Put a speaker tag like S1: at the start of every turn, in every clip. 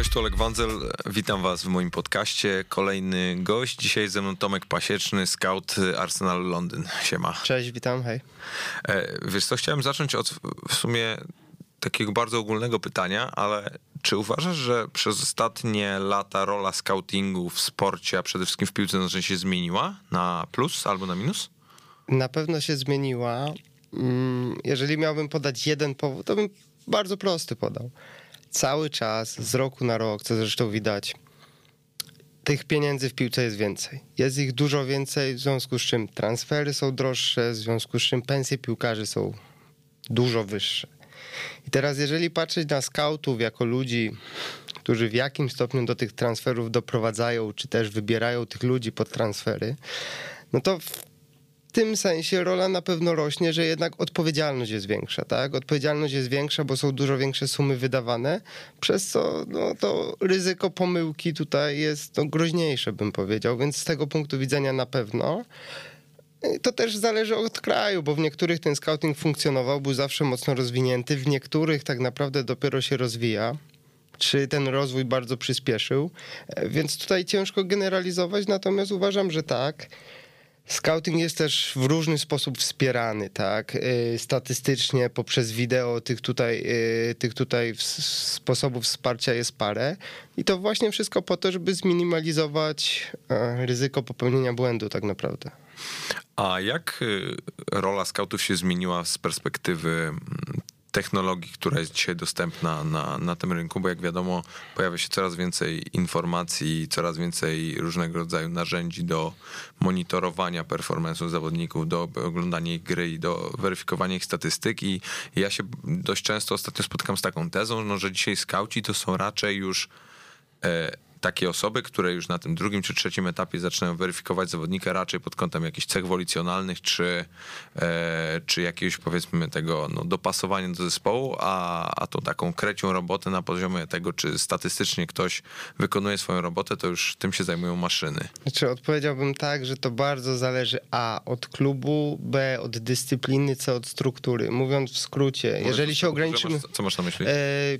S1: Cześć, Olek Wandzel. Witam was w moim podcaście. Kolejny gość. Dzisiaj ze mną Tomek Pasieczny, scout Arsenal Londyn. Siema.
S2: Cześć, witam, hej.
S1: E, wiesz co, chciałem zacząć od w sumie takiego bardzo ogólnego pytania, ale czy uważasz, że przez ostatnie lata rola scoutingu w sporcie, a przede wszystkim w piłce nożnej się zmieniła na plus albo na minus?
S2: Na pewno się zmieniła. Mm, jeżeli miałbym podać jeden powód, to bym bardzo prosty podał. Cały czas, z roku na rok, co zresztą widać, tych pieniędzy w piłce jest więcej. Jest ich dużo więcej, w związku z czym transfery są droższe, w związku z czym pensje piłkarzy są dużo wyższe. I teraz, jeżeli patrzeć na scoutów jako ludzi, którzy w jakim stopniu do tych transferów doprowadzają, czy też wybierają tych ludzi pod transfery, no to w tym sensie rola na pewno rośnie, że jednak odpowiedzialność jest większa, tak? Odpowiedzialność jest większa, bo są dużo większe sumy wydawane, przez co no, to ryzyko pomyłki tutaj jest no, groźniejsze, bym powiedział, więc z tego punktu widzenia na pewno. To też zależy od kraju, bo w niektórych ten scouting funkcjonował, był zawsze mocno rozwinięty, w niektórych tak naprawdę dopiero się rozwija czy ten rozwój bardzo przyspieszył. Więc tutaj ciężko generalizować, natomiast uważam, że tak. Scouting jest też w różny sposób wspierany, tak? Y, statystycznie poprzez wideo tych tutaj, y, tych tutaj sposobów wsparcia jest parę. I to właśnie wszystko po to, żeby zminimalizować e, ryzyko popełnienia błędu tak naprawdę.
S1: A jak y, rola scoutów się zmieniła z perspektywy mm, technologii, która jest dzisiaj dostępna na, na tym rynku, bo jak wiadomo, pojawia się coraz więcej informacji, coraz więcej różnego rodzaju narzędzi do monitorowania performance'u zawodników, do oglądania ich gry i do weryfikowania ich statystyk. I ja się dość często ostatnio spotykam z taką tezą, no, że dzisiaj skauci to są raczej już e, takie osoby, które już na tym drugim czy trzecim etapie zaczynają weryfikować zawodnika raczej pod kątem jakichś cech wolicjonalnych, czy, e, czy jakiegoś powiedzmy tego no, dopasowania do zespołu, a, a tą taką krecią robotę na poziomie tego, czy statystycznie ktoś wykonuje swoją robotę, to już tym się zajmują maszyny.
S2: Znaczy odpowiedziałbym tak, że to bardzo zależy a od klubu, b od dyscypliny, c od struktury. Mówiąc w skrócie, może jeżeli się ograniczymy...
S1: Co masz na myśli?
S2: E,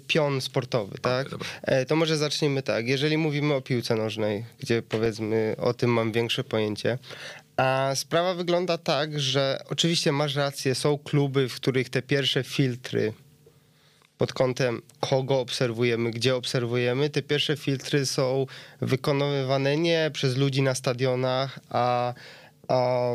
S2: pion sportowy, tak? Okay, e, to może zacznijmy tak. Jeżeli mówimy mówimy o piłce nożnej, gdzie powiedzmy o tym mam większe pojęcie. A sprawa wygląda tak, że oczywiście masz rację, są kluby, w których te pierwsze filtry pod kątem kogo obserwujemy, gdzie obserwujemy, te pierwsze filtry są wykonywane nie przez ludzi na stadionach, a, a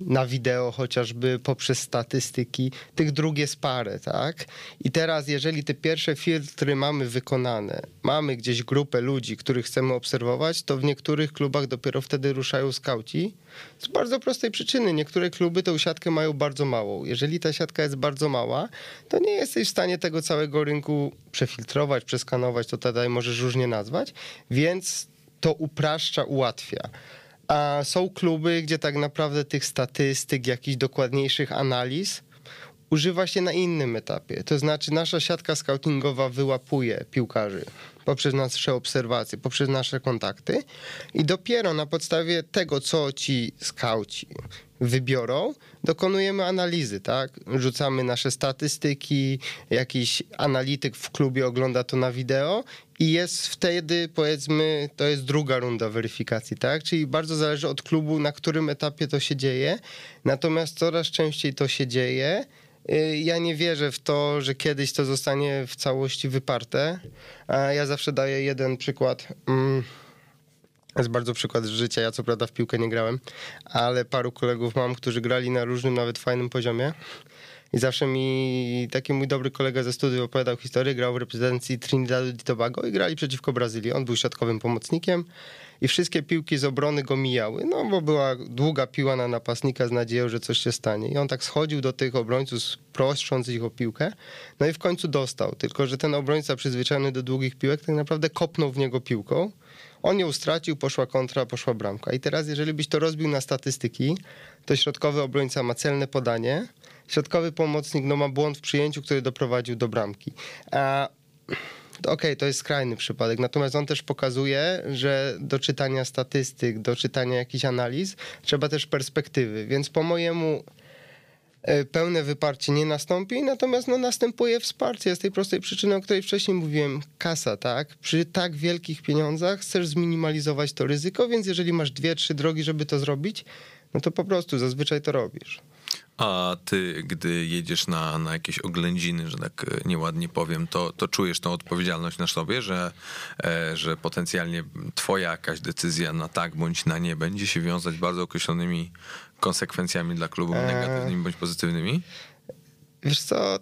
S2: na wideo chociażby poprzez statystyki, tych dróg jest parę, tak? I teraz, jeżeli te pierwsze filtry mamy wykonane, mamy gdzieś grupę ludzi, których chcemy obserwować, to w niektórych klubach dopiero wtedy ruszają skauci. Z bardzo prostej przyczyny. Niektóre kluby tę siatkę mają bardzo małą. Jeżeli ta siatka jest bardzo mała, to nie jesteś w stanie tego całego rynku przefiltrować, przeskanować, to tutaj możesz różnie nazwać, więc to upraszcza, ułatwia. A są kluby, gdzie tak naprawdę tych statystyk, jakichś dokładniejszych analiz używa się na innym etapie. To znaczy nasza siatka scoutingowa wyłapuje piłkarzy poprzez nasze obserwacje, poprzez nasze kontakty i dopiero na podstawie tego, co ci skauci wybiorą, dokonujemy analizy, tak? Rzucamy nasze statystyki, jakiś analityk w klubie ogląda to na wideo i jest wtedy, powiedzmy, to jest druga runda weryfikacji, tak? Czyli bardzo zależy od klubu, na którym etapie to się dzieje. Natomiast coraz częściej to się dzieje. Y, ja nie wierzę w to, że kiedyś to zostanie w całości wyparte. Ja zawsze daję jeden przykład. Mm, jest bardzo przykład z życia. Ja co prawda w piłkę nie grałem, ale paru kolegów mam, którzy grali na różnym, nawet fajnym poziomie. I zawsze mi taki mój dobry kolega ze studiów opowiadał historię, grał w reprezentacji Trinidadu i Tobago i grali przeciwko Brazylii. On był środkowym pomocnikiem i wszystkie piłki z obrony go mijały, no bo była długa piła na napastnika z nadzieją, że coś się stanie. I on tak schodził do tych obrońców, prosząc ich o piłkę, no i w końcu dostał. Tylko, że ten obrońca przyzwyczajony do długich piłek tak naprawdę kopnął w niego piłką. On ją stracił, poszła kontra, poszła bramka. I teraz, jeżeli byś to rozbił na statystyki, to środkowy obrońca ma celne podanie, środkowy pomocnik no, ma błąd w przyjęciu, który doprowadził do bramki. A okej, okay, to jest skrajny przypadek, natomiast on też pokazuje, że do czytania statystyk, do czytania jakichś analiz trzeba też perspektywy, więc po mojemu e, pełne wyparcie nie nastąpi, natomiast no, następuje wsparcie z tej prostej przyczyny, o której wcześniej mówiłem, kasa, tak? Przy tak wielkich pieniądzach chcesz zminimalizować to ryzyko, więc jeżeli masz dwie, trzy drogi, żeby to zrobić, no to po prostu zazwyczaj to robisz.
S1: A ty, gdy jedziesz na, na jakieś oględziny, że tak e, nieładnie powiem, to, to czujesz tą odpowiedzialność na sobie, że, e, że potencjalnie twoja jakaś decyzja na tak bądź na nie będzie się wiązać bardzo określonymi konsekwencjami dla klubu, eee. negatywnymi bądź pozytywnymi?
S2: Wiesz co,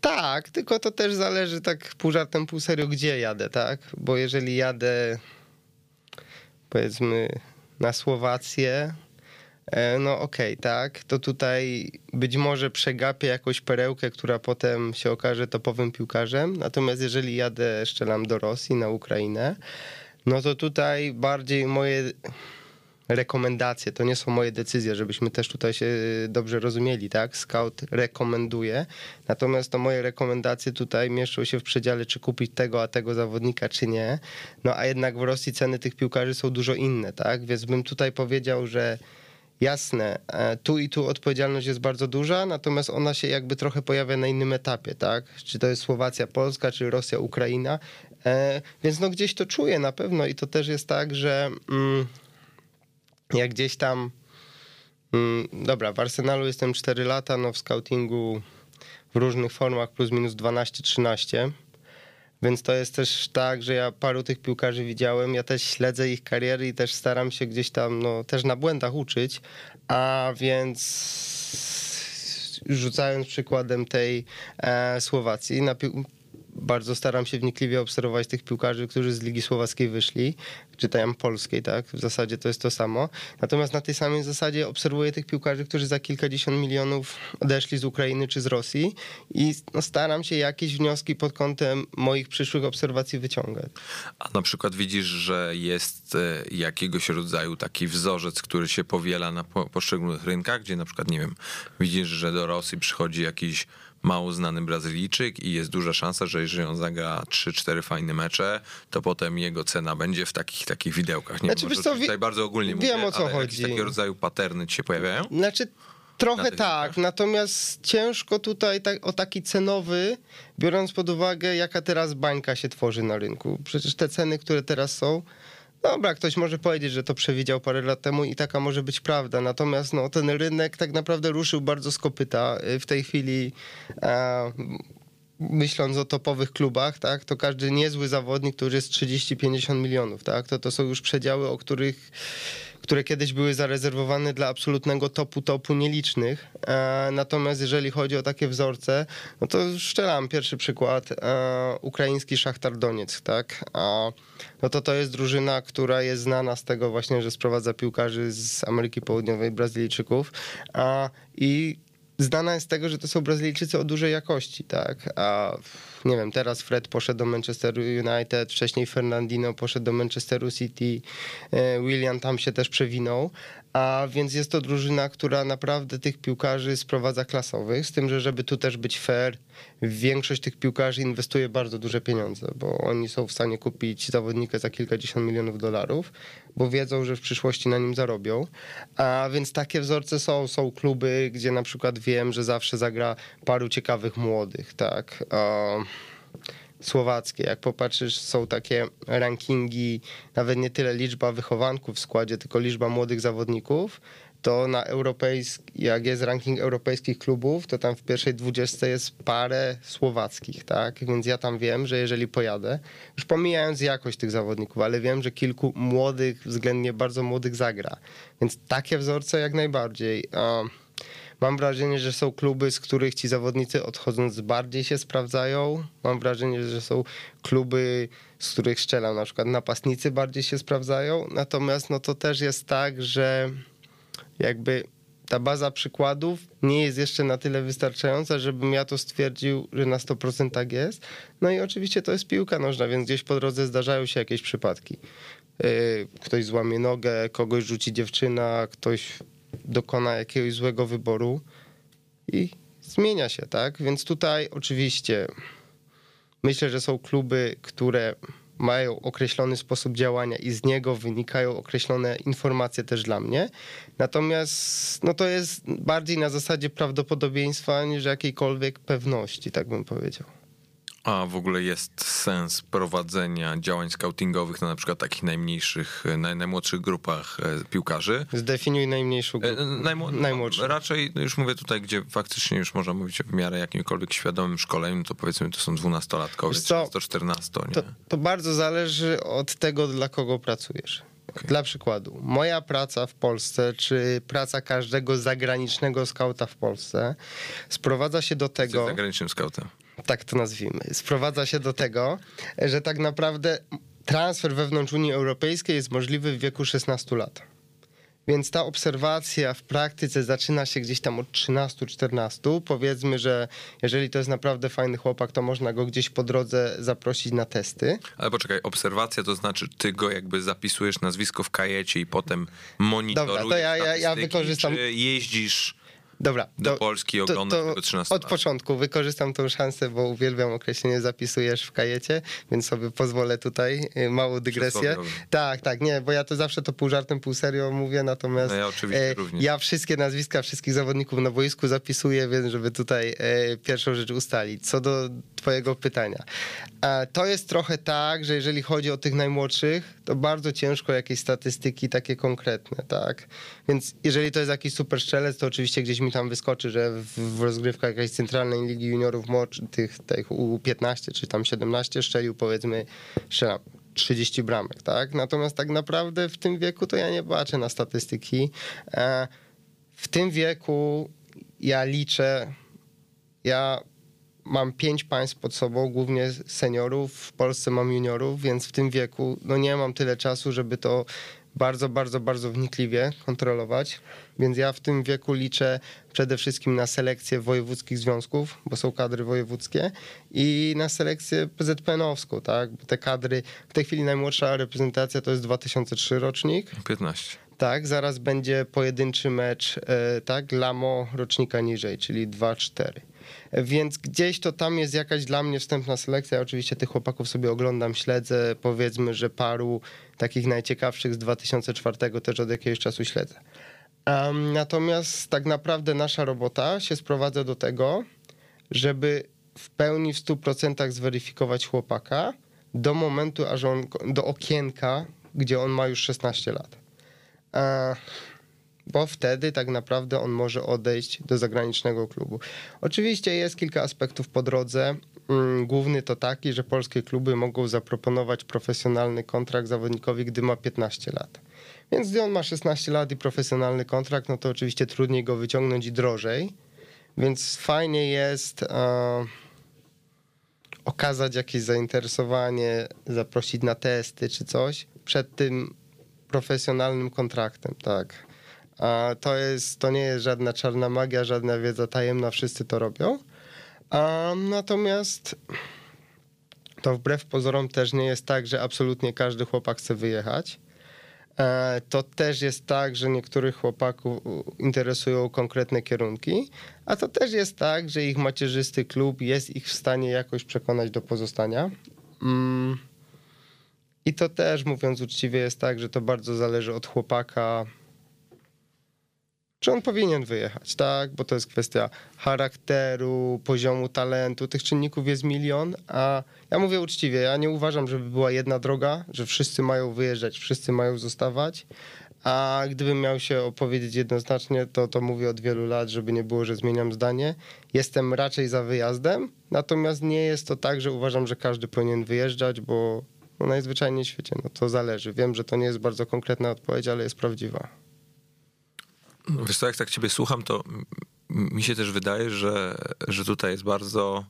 S2: tak, tylko to też zależy tak pół żartem, pół serio, gdzie jadę, tak? Bo jeżeli jadę powiedzmy na Słowację, no okej, okay, tak, to tutaj być może przegapię jakąś perełkę, która potem się okaże topowym piłkarzem, natomiast jeżeli jadę, szczelam do Rosji, na Ukrainę, no to tutaj bardziej moje rekomendacje, to nie są moje decyzje, żebyśmy też tutaj się dobrze rozumieli, tak? Scout rekomenduje, natomiast to moje rekomendacje tutaj mieszczą się w przedziale, czy kupić tego, a tego zawodnika, czy nie. No a jednak w Rosji ceny tych piłkarzy są dużo inne, tak? Więc bym tutaj powiedział, że Jasne, e, tu i tu odpowiedzialność jest bardzo duża, natomiast ona się jakby trochę pojawia na innym etapie, tak? Czy to jest Słowacja, Polska, czy Rosja, Ukraina. E, więc no gdzieś to czuję na pewno i to też jest tak, że mm, jak gdzieś tam. Mm, dobra, w Arsenalu jestem 4 lata, no w scoutingu w różnych formach plus minus 12-13 więc to jest też tak, że ja paru tych piłkarzy widziałem, ja też śledzę ich kariery i też staram się gdzieś tam, no też na błędach uczyć, a więc rzucając przykładem tej e, Słowacji, na, bardzo staram się wnikliwie obserwować tych piłkarzy, którzy z Ligi Słowackiej wyszli, czy polskiej, tak? W zasadzie to jest to samo. Natomiast na tej samej zasadzie obserwuję tych piłkarzy, którzy za kilkadziesiąt milionów odeszli z Ukrainy czy z Rosji i no, staram się jakieś wnioski pod kątem moich przyszłych obserwacji wyciągać.
S1: A na przykład widzisz, że jest e, jakiegoś rodzaju taki wzorzec, który się powiela na poszczególnych rynkach, gdzie na przykład, nie wiem, widzisz, że do Rosji przychodzi jakiś mało znany Brazylijczyk i jest duża szansa, że jeżeli on zagra 3-4 fajne mecze, to potem jego cena będzie w takich takich widełkach. Nie znaczy, wiem, co, tutaj bardzo ogólnie
S2: wiem,
S1: mówię,
S2: o co chodzi.
S1: takiego rodzaju paterny ci się pojawiają?
S2: Znaczy Trochę tak, natomiast ciężko tutaj tak, o taki cenowy, biorąc pod uwagę, jaka teraz bańka się tworzy na rynku. Przecież te ceny, które teraz są, Dobra, ktoś może powiedzieć, że to przewidział parę lat temu i taka może być prawda. Natomiast no, ten rynek tak naprawdę ruszył bardzo z kopyta. W tej chwili e, myśląc o topowych klubach, tak, to każdy niezły zawodnik, który jest 30-50 milionów, tak, to, to są już przedziały, o których które kiedyś były zarezerwowane dla absolutnego topu topu nielicznych. E, natomiast jeżeli chodzi o takie wzorce, no to szczelam pierwszy przykład, e, ukraiński Szachtar Donieck, tak? no to to jest drużyna, która jest znana z tego właśnie, że sprowadza piłkarzy z Ameryki Południowej, Brazylijczyków i znana jest z tego, że to są Brazylijczycy o dużej jakości, tak? A nie wiem, teraz Fred poszedł do Manchesteru United, wcześniej Fernandino poszedł do Manchesteru City, e, William tam się też przewinął, a więc jest to drużyna, która naprawdę tych piłkarzy sprowadza klasowych, z tym, że żeby tu też być fair, większość tych piłkarzy inwestuje bardzo duże pieniądze, bo oni są w stanie kupić zawodnika za kilkadziesiąt milionów dolarów, bo wiedzą, że w przyszłości na nim zarobią. A więc takie wzorce są. Są kluby, gdzie na przykład wiem, że zawsze zagra paru ciekawych młodych, tak słowackie. Jak popatrzysz, są takie rankingi, nawet nie tyle liczba wychowanków w składzie, tylko liczba młodych zawodników. To na europejski, jak jest ranking europejskich klubów, to tam w pierwszej dwudziestce jest parę słowackich, tak? Więc ja tam wiem, że jeżeli pojadę, już pomijając jakość tych zawodników, ale wiem, że kilku młodych, względnie bardzo młodych zagra. Więc takie wzorce jak najbardziej. Mam wrażenie, że są kluby, z których ci zawodnicy odchodząc bardziej się sprawdzają. Mam wrażenie, że są kluby, z których strzelam, na przykład napastnicy bardziej się sprawdzają. Natomiast no to też jest tak, że jakby ta baza przykładów nie jest jeszcze na tyle wystarczająca, żebym ja to stwierdził, że na 100% tak jest. No i oczywiście to jest piłka nożna, więc gdzieś po drodze zdarzają się jakieś przypadki. Yy, ktoś złamie nogę, kogoś rzuci dziewczyna, ktoś dokona jakiegoś złego wyboru i zmienia się, tak? Więc tutaj oczywiście myślę, że są kluby, które mają określony sposób działania i z niego wynikają określone informacje też dla mnie. Natomiast no to jest bardziej na zasadzie prawdopodobieństwa niż jakiejkolwiek pewności, tak bym powiedział.
S1: A w ogóle jest sens prowadzenia działań scoutingowych na, na przykład takich najmniejszych, naj, najmłodszych grupach e, piłkarzy?
S2: Zdefiniuj najmniejszą grupę. E,
S1: najmł- Najmłodszą. Raczej, no już mówię tutaj, gdzie faktycznie już można mówić w miarę jakimkolwiek świadomym szkoleniu, to powiedzmy to są dwunastolatkowie, 13-14.
S2: To, to bardzo zależy od tego, dla kogo pracujesz. Okay. Dla przykładu, moja praca w Polsce, czy praca każdego zagranicznego skauta w Polsce, sprowadza się do tego.
S1: Jesteś zagranicznym skautem
S2: tak to nazwijmy, sprowadza się do tego, że tak naprawdę transfer wewnątrz Unii Europejskiej jest możliwy w wieku 16 lat. Więc ta obserwacja w praktyce zaczyna się gdzieś tam od 13-14. Powiedzmy, że jeżeli to jest naprawdę fajny chłopak, to można go gdzieś po drodze zaprosić na testy.
S1: Ale poczekaj, obserwacja to znaczy ty go jakby zapisujesz nazwisko w kajecie i potem monitorujesz Dobra, to ja, ja, ja wykorzystam... czy jeździsz Dobra. Do to, Polski oglądać to, to 13
S2: Od początku wykorzystam tą szansę, bo uwielbiam określenie zapisujesz w kajecie, więc sobie pozwolę tutaj y, małą dygresję. Tak, tak, nie, bo ja to zawsze to pół żartem, pół serio mówię, natomiast
S1: no ja, oczywiście e, również.
S2: ja wszystkie nazwiska wszystkich zawodników na boisku zapisuję, więc żeby tutaj e, pierwszą rzecz ustalić. Co do twojego pytania. To jest trochę tak, że jeżeli chodzi o tych najmłodszych, to bardzo ciężko jakieś statystyki takie konkretne, tak? Więc jeżeli to jest jakiś super strzelec, to oczywiście gdzieś mi tam wyskoczy, że w, rozgrywkach jakiejś centralnej ligi juniorów tych, tych U15 czy tam 17 strzelił powiedzmy, strzelam 30 bramek, tak? Natomiast tak naprawdę w tym wieku to ja nie patrzę na statystyki. E, w tym wieku ja liczę, ja mam pięć państw pod sobą, głównie seniorów, w Polsce mam juniorów, więc w tym wieku no nie mam tyle czasu, żeby to bardzo, bardzo, bardzo wnikliwie kontrolować. Więc ja w tym wieku liczę przede wszystkim na selekcję wojewódzkich związków, bo są kadry wojewódzkie i na selekcję PZPN-owską, tak? Bo te kadry, w tej chwili najmłodsza reprezentacja to jest 2003 rocznik.
S1: 15.
S2: Tak, zaraz będzie pojedynczy mecz, e, tak, Lamo rocznika niżej, czyli 2-4. Więc gdzieś to tam jest jakaś dla mnie wstępna selekcja. Oczywiście tych chłopaków sobie oglądam, śledzę. Powiedzmy, że paru takich najciekawszych z 2004 też od jakiegoś czasu śledzę. Um, natomiast tak naprawdę nasza robota się sprowadza do tego, żeby w pełni w 100% zweryfikować chłopaka do momentu, aż on, do okienka, gdzie on ma już 16 lat. Uh, bo wtedy tak naprawdę on może odejść do zagranicznego klubu. Oczywiście jest kilka aspektów po drodze. Mm, główny to taki, że polskie kluby mogą zaproponować profesjonalny kontrakt zawodnikowi, gdy ma 15 lat. Więc gdy on ma 16 lat i profesjonalny kontrakt, no to oczywiście trudniej go wyciągnąć i drożej. Więc fajnie jest e, okazać jakieś zainteresowanie, zaprosić na testy czy coś przed tym profesjonalnym kontraktem, tak. A to, jest, to nie jest żadna czarna magia, żadna wiedza tajemna, wszyscy to robią. A, natomiast to wbrew pozorom też nie jest tak, że absolutnie każdy chłopak chce wyjechać. E, to też jest tak, że niektórych chłopaków interesują konkretne kierunki, a to też jest tak, że ich macierzysty klub jest ich w stanie jakoś przekonać do pozostania. Mm. I to też, mówiąc uczciwie, jest tak, że to bardzo zależy od chłopaka, czy on powinien wyjechać, tak? Bo to jest kwestia charakteru, poziomu talentu, tych czynników jest milion, a ja mówię uczciwie, ja nie uważam, żeby była jedna droga, że wszyscy mają wyjeżdżać, wszyscy mają zostawać, a gdybym miał się opowiedzieć jednoznacznie, to, to mówię od wielu lat, żeby nie było, że zmieniam zdanie. Jestem raczej za wyjazdem, natomiast nie jest to tak, że uważam, że każdy powinien wyjeżdżać, bo no najzwyczajniej w świecie no to zależy. Wiem, że to nie jest bardzo konkretna odpowiedź, ale jest prawdziwa.
S1: Wiesz co, jak tak ciebie słucham, to mi się też wydaje, że, że tutaj jest bardzo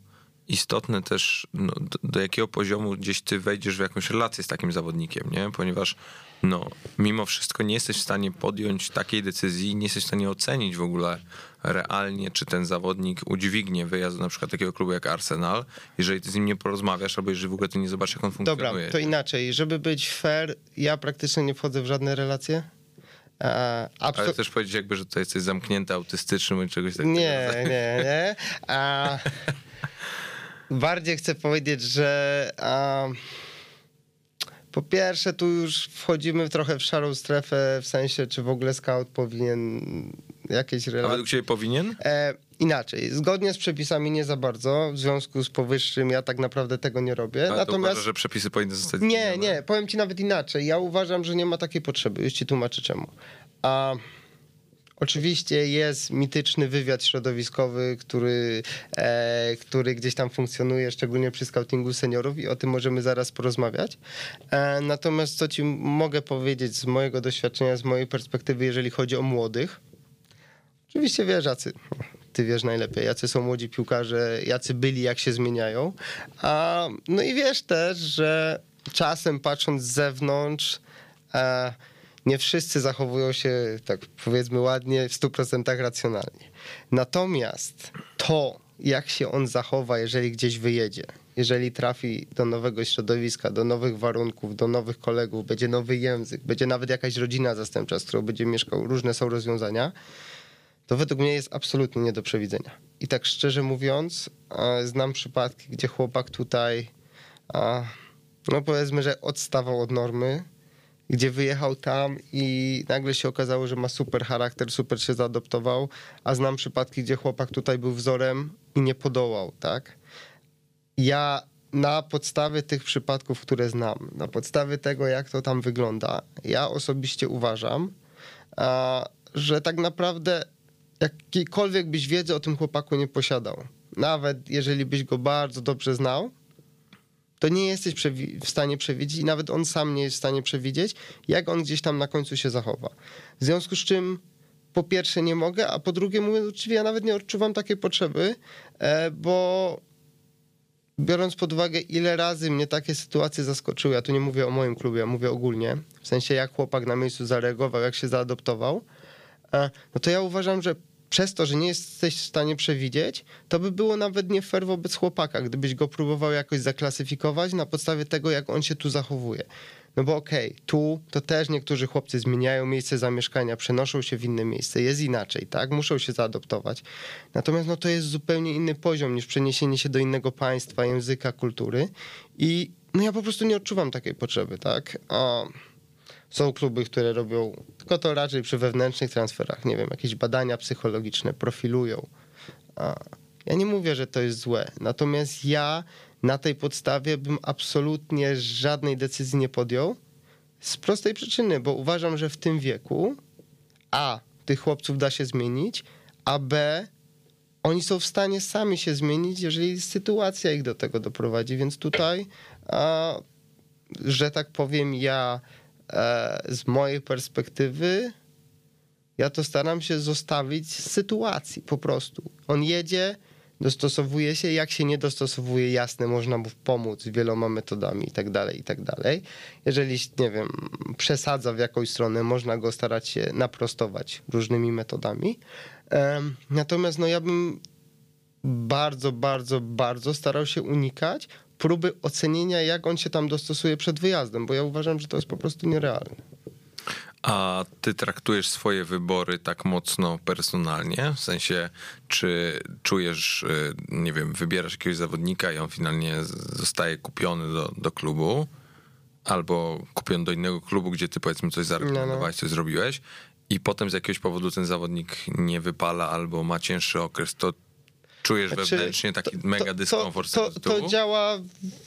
S1: istotne też, no, do, do, jakiego poziomu gdzieś ty wejdziesz w jakąś relację z takim zawodnikiem, nie? Ponieważ no, mimo wszystko nie jesteś w stanie podjąć takiej decyzji, nie jesteś w stanie ocenić w ogóle realnie, czy ten zawodnik udźwignie wyjazd do na przykład takiego klubu jak Arsenal, jeżeli ty z nim nie porozmawiasz, albo jeżeli w ogóle ty nie zobaczysz, jak on funkcjonuje.
S2: Dobra, to inaczej. Żeby być fair, ja praktycznie nie wchodzę w żadne relacje
S1: E, Ale chcesz powiedzieć jakby, że to jesteś zamknięty, autystyczny bądź czegoś takiego?
S2: Nie, nie, nie. A, bardziej chcę powiedzieć, że a, Po pierwsze, tu już wchodzimy trochę w szarą strefę, w sensie, czy w ogóle scout powinien jakieś relacje.
S1: A według Ciebie powinien? E,
S2: inaczej. Zgodnie z przepisami nie za bardzo. W związku z powyższym ja tak naprawdę tego nie robię.
S1: Ale Natomiast uważasz, że przepisy powinny zostać
S2: Nie, nie. Powiem Ci nawet inaczej. Ja uważam, że nie ma takiej potrzeby. Już Ci tłumaczę czemu. A... Oczywiście jest mityczny wywiad środowiskowy, który, e, który gdzieś tam funkcjonuje, szczególnie przy scoutingu seniorów i o tym możemy zaraz porozmawiać. E, natomiast co ci mogę powiedzieć z mojego doświadczenia, z mojej perspektywy, jeżeli chodzi o młodych, oczywiście wiesz, jacy, ty wiesz najlepiej, jacy są młodzi piłkarze, jacy byli, jak się zmieniają. A, no i wiesz też, że czasem patrząc z zewnątrz, e, nie wszyscy zachowują się, tak powiedzmy ładnie, w 100% racjonalnie. Natomiast to, jak się on zachowa, jeżeli gdzieś wyjedzie, jeżeli trafi do nowego środowiska, do nowych warunków, do nowych kolegów, będzie nowy język, będzie nawet jakaś rodzina zastępcza, z którą będzie mieszkał, różne są rozwiązania, to według mnie jest absolutnie nie do przewidzenia. I tak szczerze mówiąc, znam przypadki, gdzie chłopak tutaj, no powiedzmy, że odstawał od normy, gdzie wyjechał tam i nagle się okazało, że ma super charakter, super się zaadoptował, a znam przypadki, gdzie chłopak tutaj był wzorem i nie podołał, tak? Ja na podstawie tych przypadków, które znam, na podstawie tego, jak to tam wygląda, ja osobiście uważam, że tak naprawdę jakiejkolwiek byś wiedzy o tym chłopaku nie posiadał, nawet jeżeli byś go bardzo dobrze znał, to nie jesteś w stanie przewidzieć i nawet on sam nie jest w stanie przewidzieć, jak on gdzieś tam na końcu się zachowa. W związku z czym po pierwsze nie mogę, a po drugie mówię uczciwie, ja nawet nie odczuwam takiej potrzeby, e, bo biorąc pod uwagę, ile razy mnie takie sytuacje zaskoczyły, ja tu nie mówię o moim klubie, ja mówię ogólnie, w sensie jak chłopak na miejscu zareagował, jak się zaadoptował, e, no to ja uważam, że przez to, że nie jesteś w stanie przewidzieć, to by było nawet nie fair wobec chłopaka, gdybyś go próbował jakoś zaklasyfikować na podstawie tego, jak on się tu zachowuje. No bo okej, okay, tu to też niektórzy chłopcy zmieniają miejsce zamieszkania, przenoszą się w inne miejsce, jest inaczej, tak? Muszą się zaadoptować. Natomiast no to jest zupełnie inny poziom niż przeniesienie się do innego państwa, języka, kultury i no ja po prostu nie odczuwam takiej potrzeby, tak? A są kluby, które robią, tylko to raczej przy wewnętrznych transferach, nie wiem, jakieś badania psychologiczne, profilują. Ja nie mówię, że to jest złe, natomiast ja na tej podstawie bym absolutnie żadnej decyzji nie podjął z prostej przyczyny, bo uważam, że w tym wieku A, tych chłopców da się zmienić, a B, oni są w stanie sami się zmienić, jeżeli sytuacja ich do tego doprowadzi, więc tutaj, a, że tak powiem, ja z mojej perspektywy ja to staram się zostawić z sytuacji po prostu. On jedzie, dostosowuje się, jak się nie dostosowuje, jasne, można mu pomóc wieloma metodami i tak dalej, i tak. Jeżeli, nie wiem, przesadza w jakąś stronę, można go starać się naprostować różnymi metodami. Natomiast no ja bym bardzo, bardzo, bardzo starał się unikać próby ocenienia, jak on się tam dostosuje przed wyjazdem, bo ja uważam, że to jest po prostu nierealne.
S1: A ty traktujesz swoje wybory tak mocno personalnie? W sensie, czy czujesz, y, nie wiem, wybierasz jakiegoś zawodnika i on finalnie zostaje kupiony do, do klubu, albo kupiony do innego klubu, gdzie ty powiedzmy coś zarekomendowałeś, no, no. coś zrobiłeś, i potem z jakiegoś powodu ten zawodnik nie wypala albo ma cięższy okres, to Czujesz znaczy, wewnętrznie taki to, mega dyskomfort
S2: to, to, to, działa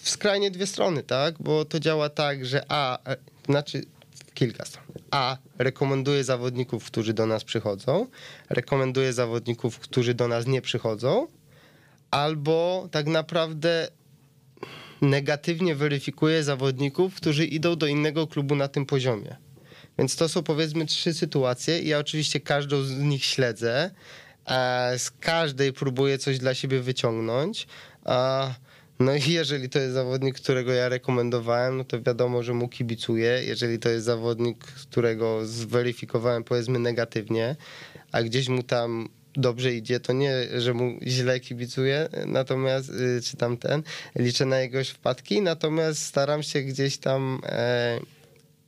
S2: w skrajnie dwie strony, tak? Bo to działa tak, że A, e, znaczy kilka stron. A, rekomenduje zawodników, którzy do nas przychodzą, rekomenduje zawodników, którzy do nas nie przychodzą, albo tak naprawdę negatywnie weryfikuje zawodników, którzy idą do innego klubu na tym poziomie. Więc to są powiedzmy trzy sytuacje i ja oczywiście każdą z nich śledzę z każdej próbuję coś dla siebie wyciągnąć. No i jeżeli to jest zawodnik, którego ja rekomendowałem, no to wiadomo, że mu kibicuję. Jeżeli to jest zawodnik, którego zweryfikowałem powiedzmy negatywnie, a gdzieś mu tam dobrze idzie, to nie, że mu źle kibicuję, natomiast, y, czy tam ten, liczę na jego wpadki, natomiast staram się gdzieś tam e,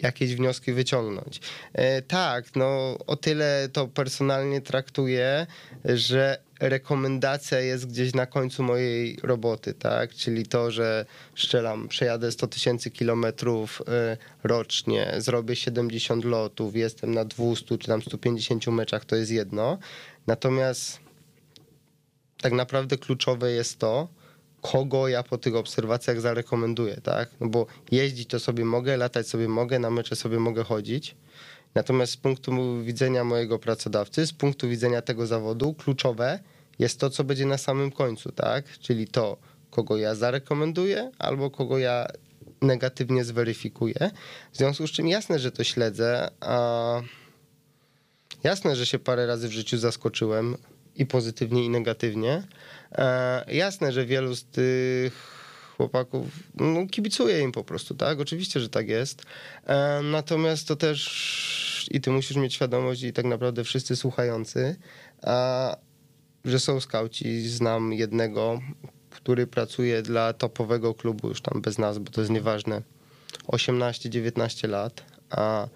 S2: jakieś wnioski wyciągnąć. E, tak, no o tyle to personalnie traktuję, że rekomendacja jest gdzieś na końcu mojej roboty, tak? Czyli to, że strzelam, przejadę 100 tysięcy kilometrów y, rocznie, zrobię 70 lotów, jestem na 200 czy tam 150 meczach, to jest jedno. Natomiast tak naprawdę kluczowe jest to, kogo ja po tych obserwacjach zarekomenduję, tak? No bo jeździć to sobie mogę, latać sobie mogę, na mecze sobie mogę chodzić. Natomiast z punktu widzenia mojego pracodawcy, z punktu widzenia tego zawodu, kluczowe jest to, co będzie na samym końcu, tak? Czyli to, kogo ja zarekomenduję albo kogo ja negatywnie zweryfikuję. W związku z czym jasne, że to śledzę, a jasne, że się parę razy w życiu zaskoczyłem i pozytywnie, i negatywnie. E, jasne, że wielu z tych chłopaków, no, kibicuję im po prostu, tak? Oczywiście, że tak jest. E, natomiast to też i ty musisz mieć świadomość i tak naprawdę wszyscy słuchający, a, że są skauci. Znam jednego, który pracuje dla topowego klubu, już tam bez nas, bo to jest nieważne, 18-19 lat, a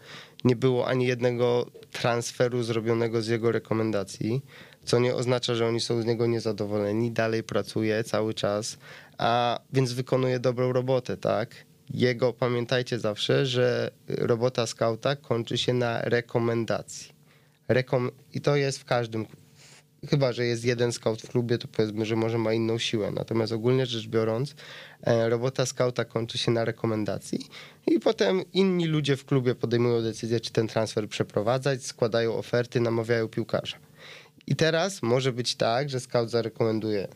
S2: nie było ani jednego transferu zrobionego z jego rekomendacji, co nie oznacza, że oni są z niego niezadowoleni. Dalej pracuje cały czas, a więc wykonuje dobrą robotę, tak? Jego, pamiętajcie zawsze, że robota skauta kończy się na rekomendacji. Rekom I to jest w każdym, chyba że jest jeden scout w klubie, to powiedzmy, że może ma inną siłę. Natomiast ogólnie rzecz biorąc, e, robota skauta kończy się na rekomendacji i potem inni ludzie w klubie podejmują decyzję, czy ten transfer przeprowadzać, składają oferty, namawiają piłkarza. I teraz może być tak, że scout zarekomenduje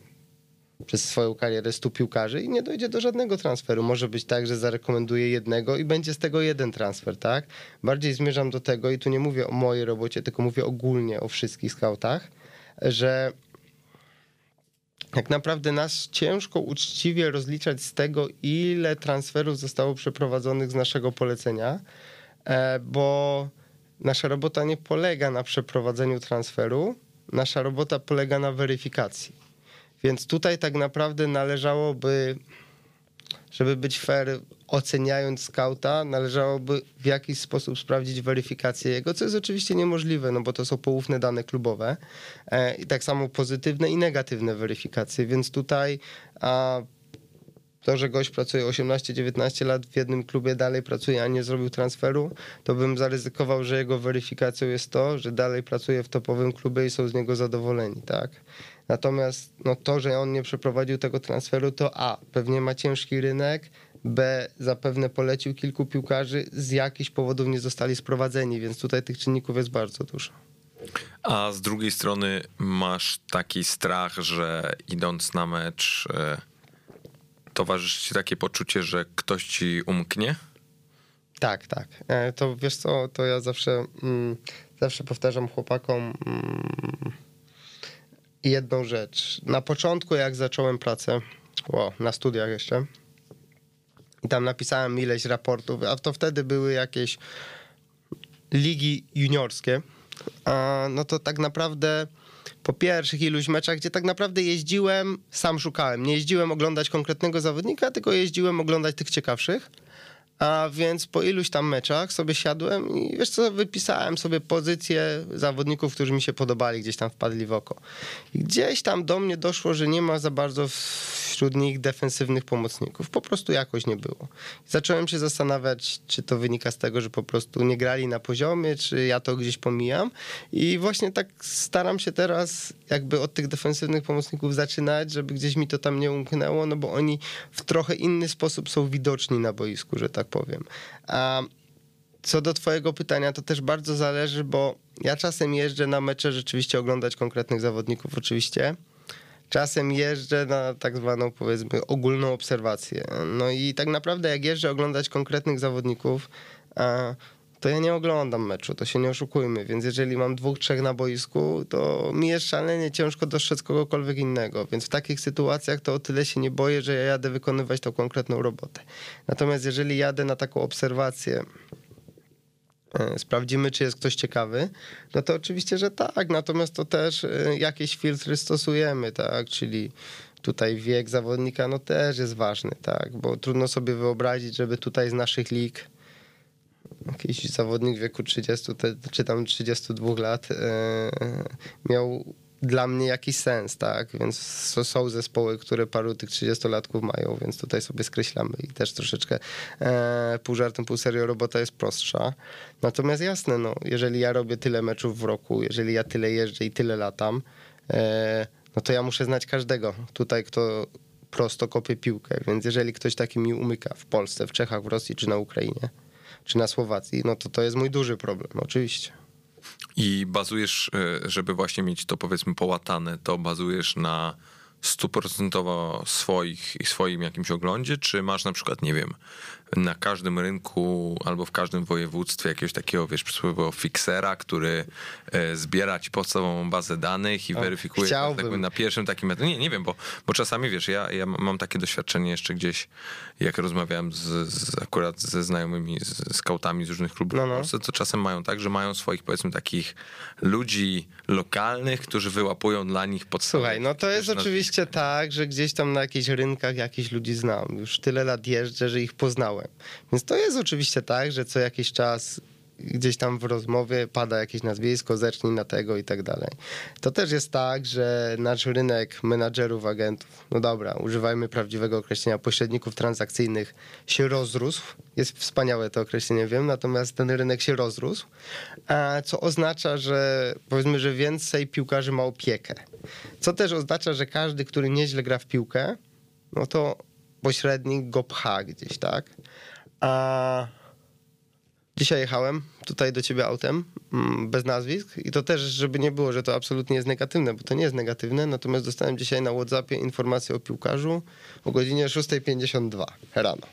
S2: przez swoją karierę 100 piłkarzy i nie dojdzie do żadnego transferu. Może być tak, że zarekomenduje jednego i będzie z tego jeden transfer, tak? Bardziej zmierzam do tego i tu nie mówię o mojej robocie, tylko mówię ogólnie o wszystkich scoutach, że tak naprawdę nas ciężko uczciwie rozliczać z tego, ile transferów zostało przeprowadzonych z naszego polecenia, e, bo nasza robota nie polega na przeprowadzeniu transferu, nasza robota polega na weryfikacji. Więc tutaj tak naprawdę należałoby, żeby być fair, oceniając skauta, należałoby w jakiś sposób sprawdzić weryfikację jego, co jest oczywiście niemożliwe, no bo to są poufne dane klubowe e, i tak samo pozytywne i negatywne weryfikacje, więc tutaj a, to, że gość pracuje 18-19 lat w jednym klubie, dalej pracuje, a nie zrobił transferu, to bym zaryzykował, że jego weryfikacją jest to, że dalej pracuje w topowym klubie i są z niego zadowoleni, tak? Natomiast no, to, że on nie przeprowadził tego transferu, to A, pewnie ma ciężki rynek, B, zapewne polecił kilku piłkarzy, z jakichś powodów nie zostali sprowadzeni, więc tutaj tych czynników jest bardzo dużo.
S1: A z drugiej strony masz taki strach, że idąc na mecz e, towarzyszy ci takie poczucie, że ktoś ci umknie?
S2: Tak, tak. E, to wiesz co, to ja zawsze, mm, zawsze powtarzam chłopakom mm, jedną rzecz. Na początku, jak zacząłem pracę, wow, na studiach jeszcze, i tam napisałem ileś raportów, a to wtedy były jakieś ligi juniorskie, a, no to tak naprawdę po pierwszych iluś meczach, gdzie tak naprawdę jeździłem, sam szukałem. Nie jeździłem oglądać konkretnego zawodnika, tylko jeździłem oglądać tych ciekawszych. A więc po iluś tam meczach sobie siadłem i wiesz co, wypisałem sobie pozycje zawodników, którzy mi się podobali, gdzieś tam wpadli w oko. I gdzieś tam do mnie doszło, że nie ma za bardzo wśród nich defensywnych pomocników. Po prostu jakoś nie było. I zacząłem się zastanawiać, czy to wynika z tego, że po prostu nie grali na poziomie, czy ja to gdzieś pomijam. I właśnie tak staram się teraz jakby od tych defensywnych pomocników zaczynać, żeby gdzieś mi to tam nie umknęło, no bo oni w trochę inny sposób są widoczni na boisku, że tak powiem. A co do Twojego pytania, to też bardzo zależy, bo ja czasem jeżdżę na mecze rzeczywiście oglądać konkretnych zawodników, oczywiście. Czasem jeżdżę na tak zwaną, powiedzmy, ogólną obserwację. No i tak naprawdę, jak jeżdżę oglądać konkretnych zawodników, to ja nie oglądam meczu, to się nie oszukujmy. Więc jeżeli mam dwóch, trzech na boisku, to mi jest szalenie ciężko dostrzec kogokolwiek innego. Więc w takich sytuacjach to o tyle się nie boję, że ja jadę wykonywać tą konkretną robotę. Natomiast jeżeli jadę na taką obserwację, e, sprawdzimy, czy jest ktoś ciekawy, no to oczywiście, że tak. Natomiast to też e, jakieś filtry stosujemy, tak? Czyli tutaj wiek zawodnika no też jest ważny, tak? Bo trudno sobie wyobrazić, żeby tutaj z naszych lig jakiś zawodnik w wieku 30 czy tam 32 lat e, miał dla mnie jakiś sens, tak? Więc są zespoły, które paru tych 30-latków mają, więc tutaj sobie skreślamy i też troszeczkę e, pół żartem, pół serio robota jest prostsza. Natomiast jasne, no, jeżeli ja robię tyle meczów w roku, jeżeli ja tyle jeżdżę i tyle latam, e, no to ja muszę znać każdego tutaj, kto prosto kopie piłkę, więc jeżeli ktoś taki mi umyka w Polsce, w Czechach, w Rosji czy na Ukrainie, czy na Słowacji, no to to jest mój duży problem, oczywiście.
S1: I bazujesz, e, żeby właśnie mieć to powiedzmy połatane, to bazujesz na stuprocentowo swoich i swoim jakimś oglądzie, czy masz na przykład, nie wiem, na każdym rynku albo w każdym województwie jakiegoś takiego, wiesz, przysłowiowego fixera, który e, zbiera ci podstawową bazę danych i o, weryfikuje tak na pierwszym takim etapie. Nie, nie wiem, bo, bo czasami, wiesz, ja, ja mam takie doświadczenie jeszcze gdzieś, jak rozmawiałem z, z akurat ze znajomymi, z skautami z różnych klubów no, no. w Polsce, to czasem mają tak, że mają swoich, powiedzmy, takich ludzi lokalnych, którzy wyłapują dla nich podstawy.
S2: Słuchaj, no to jest oczywiście tak, że gdzieś tam na jakichś rynkach jakichś ludzi znam. Już tyle lat jeżdżę, że ich poznałem więc to jest oczywiście tak, że co jakiś czas gdzieś tam w rozmowie pada jakieś nazwisko, zerknij na tego i tak dalej. To też jest tak, że nasz rynek menadżerów, agentów, no dobra, używajmy prawdziwego określenia pośredników transakcyjnych, się rozrósł. Jest wspaniałe to określenie, wiem, natomiast ten rynek się rozrósł, co oznacza, że powiedzmy, że więcej piłkarzy ma opiekę. Co też oznacza, że każdy, który nieźle gra w piłkę, no to pośrednik go pcha gdzieś, tak? A dzisiaj jechałem tutaj do ciebie autem, mm, bez nazwisk i to też, żeby nie było, że to absolutnie jest negatywne, bo to nie jest negatywne, natomiast dostałem dzisiaj na Whatsappie informację o piłkarzu o godzinie 6.52 rano.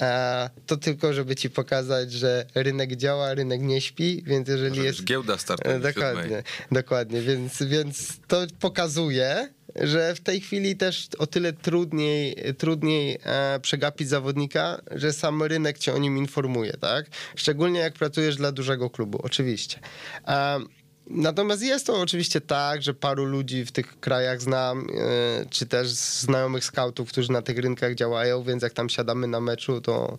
S2: E, to tylko, żeby ci pokazać, że rynek działa, rynek nie śpi, więc jeżeli Może jest...
S1: Giełda startuje
S2: Dokładnie, dokładnie, więc, więc to pokazuje, że w tej chwili też o tyle trudniej, trudniej e, przegapić zawodnika, że sam rynek cię o nim informuje, tak? Szczególnie jak pracujesz dla dużego klubu, oczywiście. E, Natomiast jest to oczywiście tak, że paru ludzi w tych krajach znam, e, czy też znajomych scoutów, którzy na tych rynkach działają, więc jak tam siadamy na meczu, to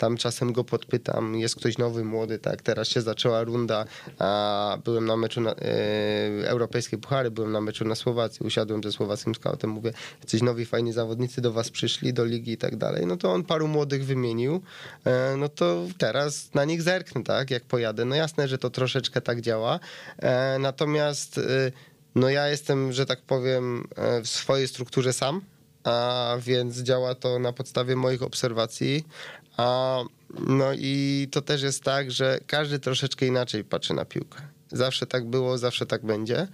S2: tam czasem go podpytam, jest ktoś nowy, młody, tak, teraz się zaczęła runda, a byłem na meczu na, e, Europejskiej Puchary, byłem na meczu na Słowacji, usiadłem ze słowackim scoutem, mówię, jacyś nowi, fajni zawodnicy do was przyszli, do ligi i tak dalej, no to on paru młodych wymienił, e, no to teraz na nich zerknę, tak, jak pojadę, no jasne, że to troszeczkę tak działa, e, natomiast e, no ja jestem, że tak powiem, e, w swojej strukturze sam, a więc działa to na podstawie moich obserwacji, a, no i to też jest tak, że każdy troszeczkę inaczej patrzy na piłkę. Zawsze tak było, zawsze tak będzie.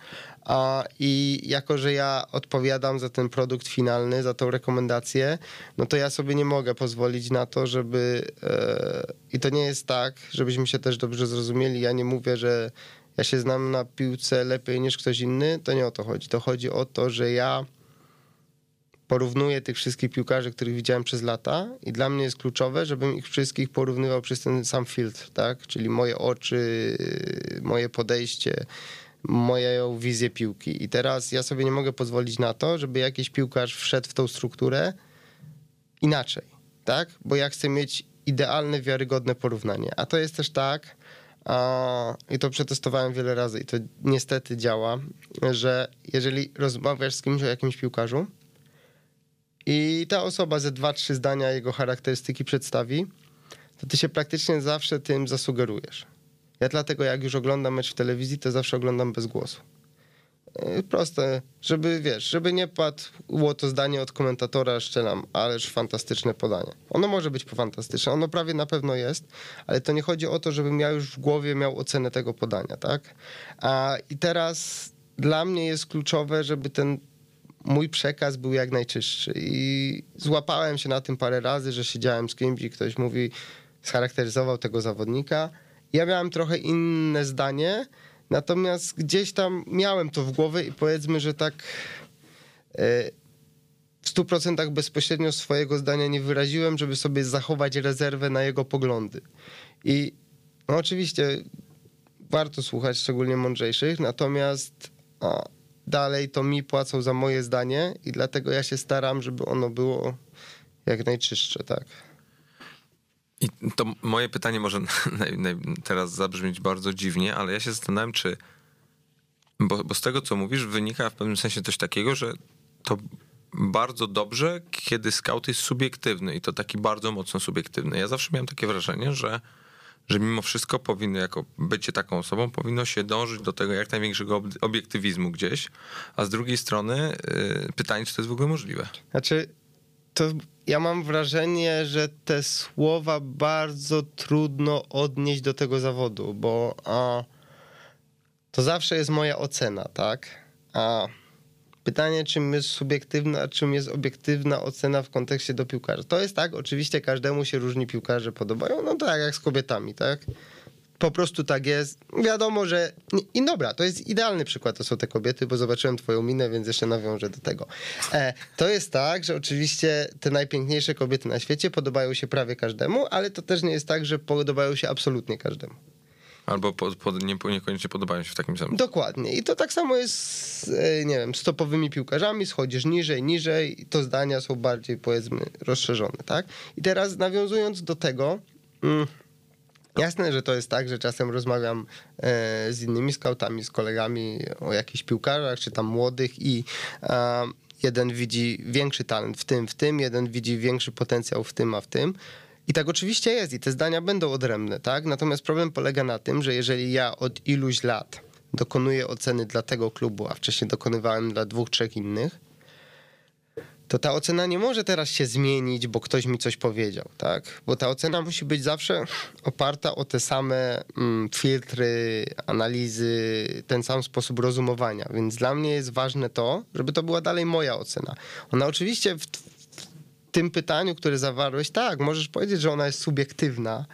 S2: A, I jako, że ja odpowiadam za ten produkt finalny, za tą rekomendację, no to ja sobie nie mogę pozwolić na to, żeby. E, I to nie jest tak, żebyśmy się też dobrze zrozumieli. Ja nie mówię, że ja się znam na piłce lepiej niż ktoś inny. To nie o to chodzi. To chodzi o to, że ja porównuję tych wszystkich piłkarzy, których widziałem przez lata i dla mnie jest kluczowe, żebym ich wszystkich porównywał przez ten sam filtr, tak? Czyli moje oczy, moje podejście, moją wizję piłki. I teraz ja sobie nie mogę pozwolić na to, żeby jakiś piłkarz wszedł w tą strukturę inaczej, tak? Bo ja chcę mieć idealne, wiarygodne porównanie. A to jest też tak, i to przetestowałem wiele razy i to niestety działa, że jeżeli rozmawiasz z kimś o jakimś piłkarzu, i ta osoba ze dwa, trzy zdania jego charakterystyki przedstawi, to ty się praktycznie zawsze tym zasugerujesz. Ja dlatego jak już oglądam mecz w telewizji, to zawsze oglądam bez głosu. E, proste, żeby wiesz, żeby nie padło to zdanie od komentatora, szczelam, ależ fantastyczne podanie. Ono może być fantastyczne, ono prawie na pewno jest, ale to nie chodzi o to, żebym ja już w głowie miał ocenę tego podania, tak? A, I teraz dla mnie jest kluczowe, żeby ten mój przekaz był jak najczystszy. I złapałem się na tym parę razy, że siedziałem z kimś i ktoś mówi, scharakteryzował tego zawodnika. Ja miałem trochę inne zdanie, natomiast gdzieś tam miałem to w głowie i powiedzmy, że tak e, w 100% bezpośrednio swojego zdania nie wyraziłem, żeby sobie zachować rezerwę na jego poglądy. I no oczywiście warto słuchać szczególnie mądrzejszych, natomiast a, dalej to mi płacą za moje zdanie i dlatego ja się staram, żeby ono było jak najczystsze, tak.
S1: I to moje pytanie może teraz zabrzmieć bardzo dziwnie, ale ja się zastanawiam, czy Bo, bo z tego, co mówisz, wynika w pewnym sensie coś takiego, że to bardzo dobrze, kiedy scout jest subiektywny i to taki bardzo mocno subiektywny. Ja zawsze miałem takie wrażenie, że, że mimo wszystko powinno, jako bycie taką osobą, powinno się dążyć do tego jak największego obiektywizmu gdzieś, a z drugiej strony yy, pytanie, czy to jest w ogóle możliwe.
S2: Znaczy, to ja mam wrażenie, że te słowa bardzo trudno odnieść do tego zawodu, bo a, to zawsze jest moja ocena, tak? A pytanie, czym jest subiektywna, a czym jest obiektywna ocena w kontekście do piłkarza. To jest tak, oczywiście każdemu się różni piłkarze podobają, no tak jak z kobietami, tak? po prostu tak jest. Wiadomo, że. I dobra, to jest idealny przykład, to są te kobiety, bo zobaczyłem Twoją minę, więc jeszcze nawiążę do tego. E, to jest tak, że oczywiście te najpiękniejsze kobiety na świecie podobają się prawie każdemu, ale to też nie jest tak, że podobają się absolutnie każdemu.
S1: Albo pod, pod, nie, niekoniecznie podobają się w takim samym.
S2: Dokładnie. I to tak samo jest z, e, nie wiem, stopowymi piłkarzami, schodzisz niżej, niżej, to zdania są bardziej, powiedzmy, rozszerzone, tak? I teraz nawiązując do tego. Mm, Jasne, że to jest tak, że czasem rozmawiam e, z innymi skautami, z kolegami o jakichś piłkarzach, czy tam młodych i e, jeden widzi większy talent w tym, w tym, jeden widzi większy potencjał w tym, a w tym. I tak oczywiście jest i te zdania będą odrębne, tak? Natomiast problem polega na tym, że jeżeli ja od iluś lat dokonuję oceny dla tego klubu, a wcześniej dokonywałem dla dwóch, trzech innych, to ta ocena nie może teraz się zmienić, bo ktoś mi coś powiedział, tak? Bo ta ocena musi być zawsze oparta o te same mm, filtry, analizy, ten sam sposób rozumowania. Więc dla mnie jest ważne to, żeby to była dalej moja ocena. Ona oczywiście w, tym pytaniu, które zawarłeś, tak, możesz powiedzieć, że ona jest subiektywna.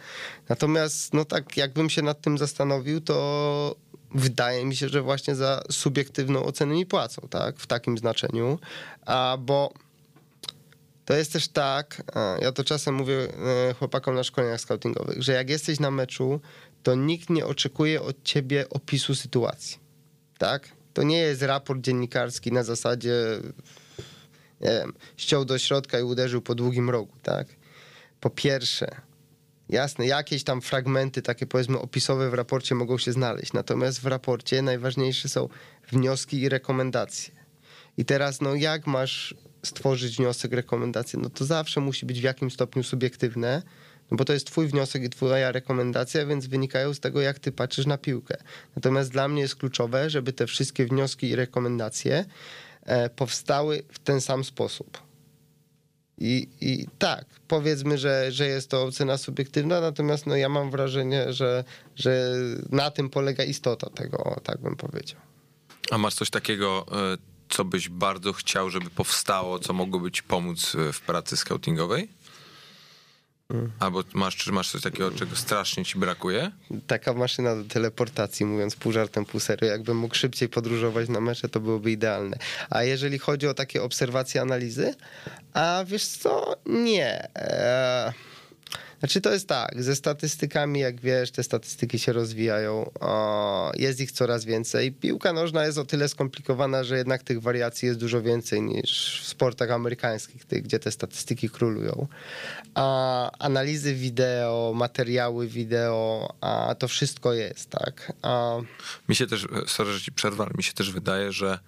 S2: Natomiast, no tak, jakbym się nad tym zastanowił, to wydaje mi się, że właśnie za subiektywną ocenę mi płacą, tak? W takim znaczeniu. A bo to jest też tak, ja to czasem mówię e, chłopakom na szkoleniach scoutingowych, że jak jesteś na meczu, to nikt nie oczekuje od ciebie opisu sytuacji. Tak? To nie jest raport dziennikarski na zasadzie nie wiem, ściął do środka i uderzył po długim rogu, tak? Po pierwsze, jasne, jakieś tam fragmenty takie powiedzmy opisowe w raporcie mogą się znaleźć, natomiast w raporcie najważniejsze są wnioski i rekomendacje. I teraz, no jak masz stworzyć wniosek, rekomendację, no to zawsze musi być w jakimś stopniu subiektywne, no bo to jest twój wniosek i twoja rekomendacja, więc wynikają z tego, jak ty patrzysz na piłkę. Natomiast dla mnie jest kluczowe, żeby te wszystkie wnioski i rekomendacje powstały w ten sam sposób. I, I tak, powiedzmy, że, że jest to ocena subiektywna, natomiast no, ja mam wrażenie, że, że na tym polega istota tego, tak bym powiedział.
S1: A masz coś takiego, e, co byś bardzo chciał, żeby powstało, co mogłoby ci pomóc w pracy scoutingowej? Albo masz, czy masz coś takiego, czego strasznie ci brakuje?
S2: Taka maszyna do teleportacji, mówiąc pół żartem, pół serio. Jakbym mógł szybciej podróżować na mecze, to byłoby idealne. A jeżeli chodzi o takie obserwacje, analizy, a wiesz co, nie. Eee znaczy to jest tak, ze statystykami, jak wiesz, te statystyki się rozwijają, jest ich coraz więcej. Piłka nożna jest o tyle skomplikowana, że jednak tych wariacji jest dużo więcej niż w sportach amerykańskich, gdzie te statystyki królują. A analizy wideo, materiały wideo, a to wszystko jest, tak. A...
S1: Mi się też, sorry, że ci przerwę, mi się też wydaje, że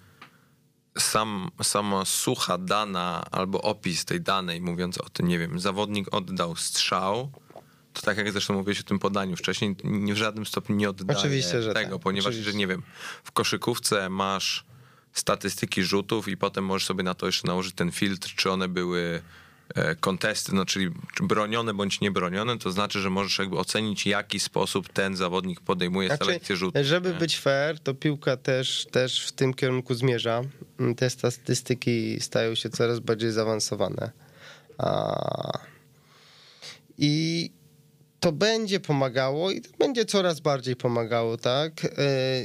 S1: sam, sama sucha dana albo opis tej danej, mówiąc o tym, nie wiem, zawodnik oddał strzał, to tak jak zresztą mówiłeś o tym podaniu wcześniej, nie w żadnym stopniu nie oddaje tego, tak. ponieważ, Oczywiście. że nie wiem, w koszykówce masz statystyki rzutów i potem możesz sobie na to jeszcze nałożyć ten filtr, czy one były kontesty, no czyli bronione bądź niebronione, to znaczy, że możesz jakby ocenić, jaki sposób ten zawodnik podejmuje znaczy, selekcję rzutów.
S2: Żeby nie? być fair, to piłka też, też w tym kierunku zmierza. Te statystyki stają się coraz bardziej zaawansowane. A... I to będzie pomagało i to będzie coraz bardziej pomagało, tak? E,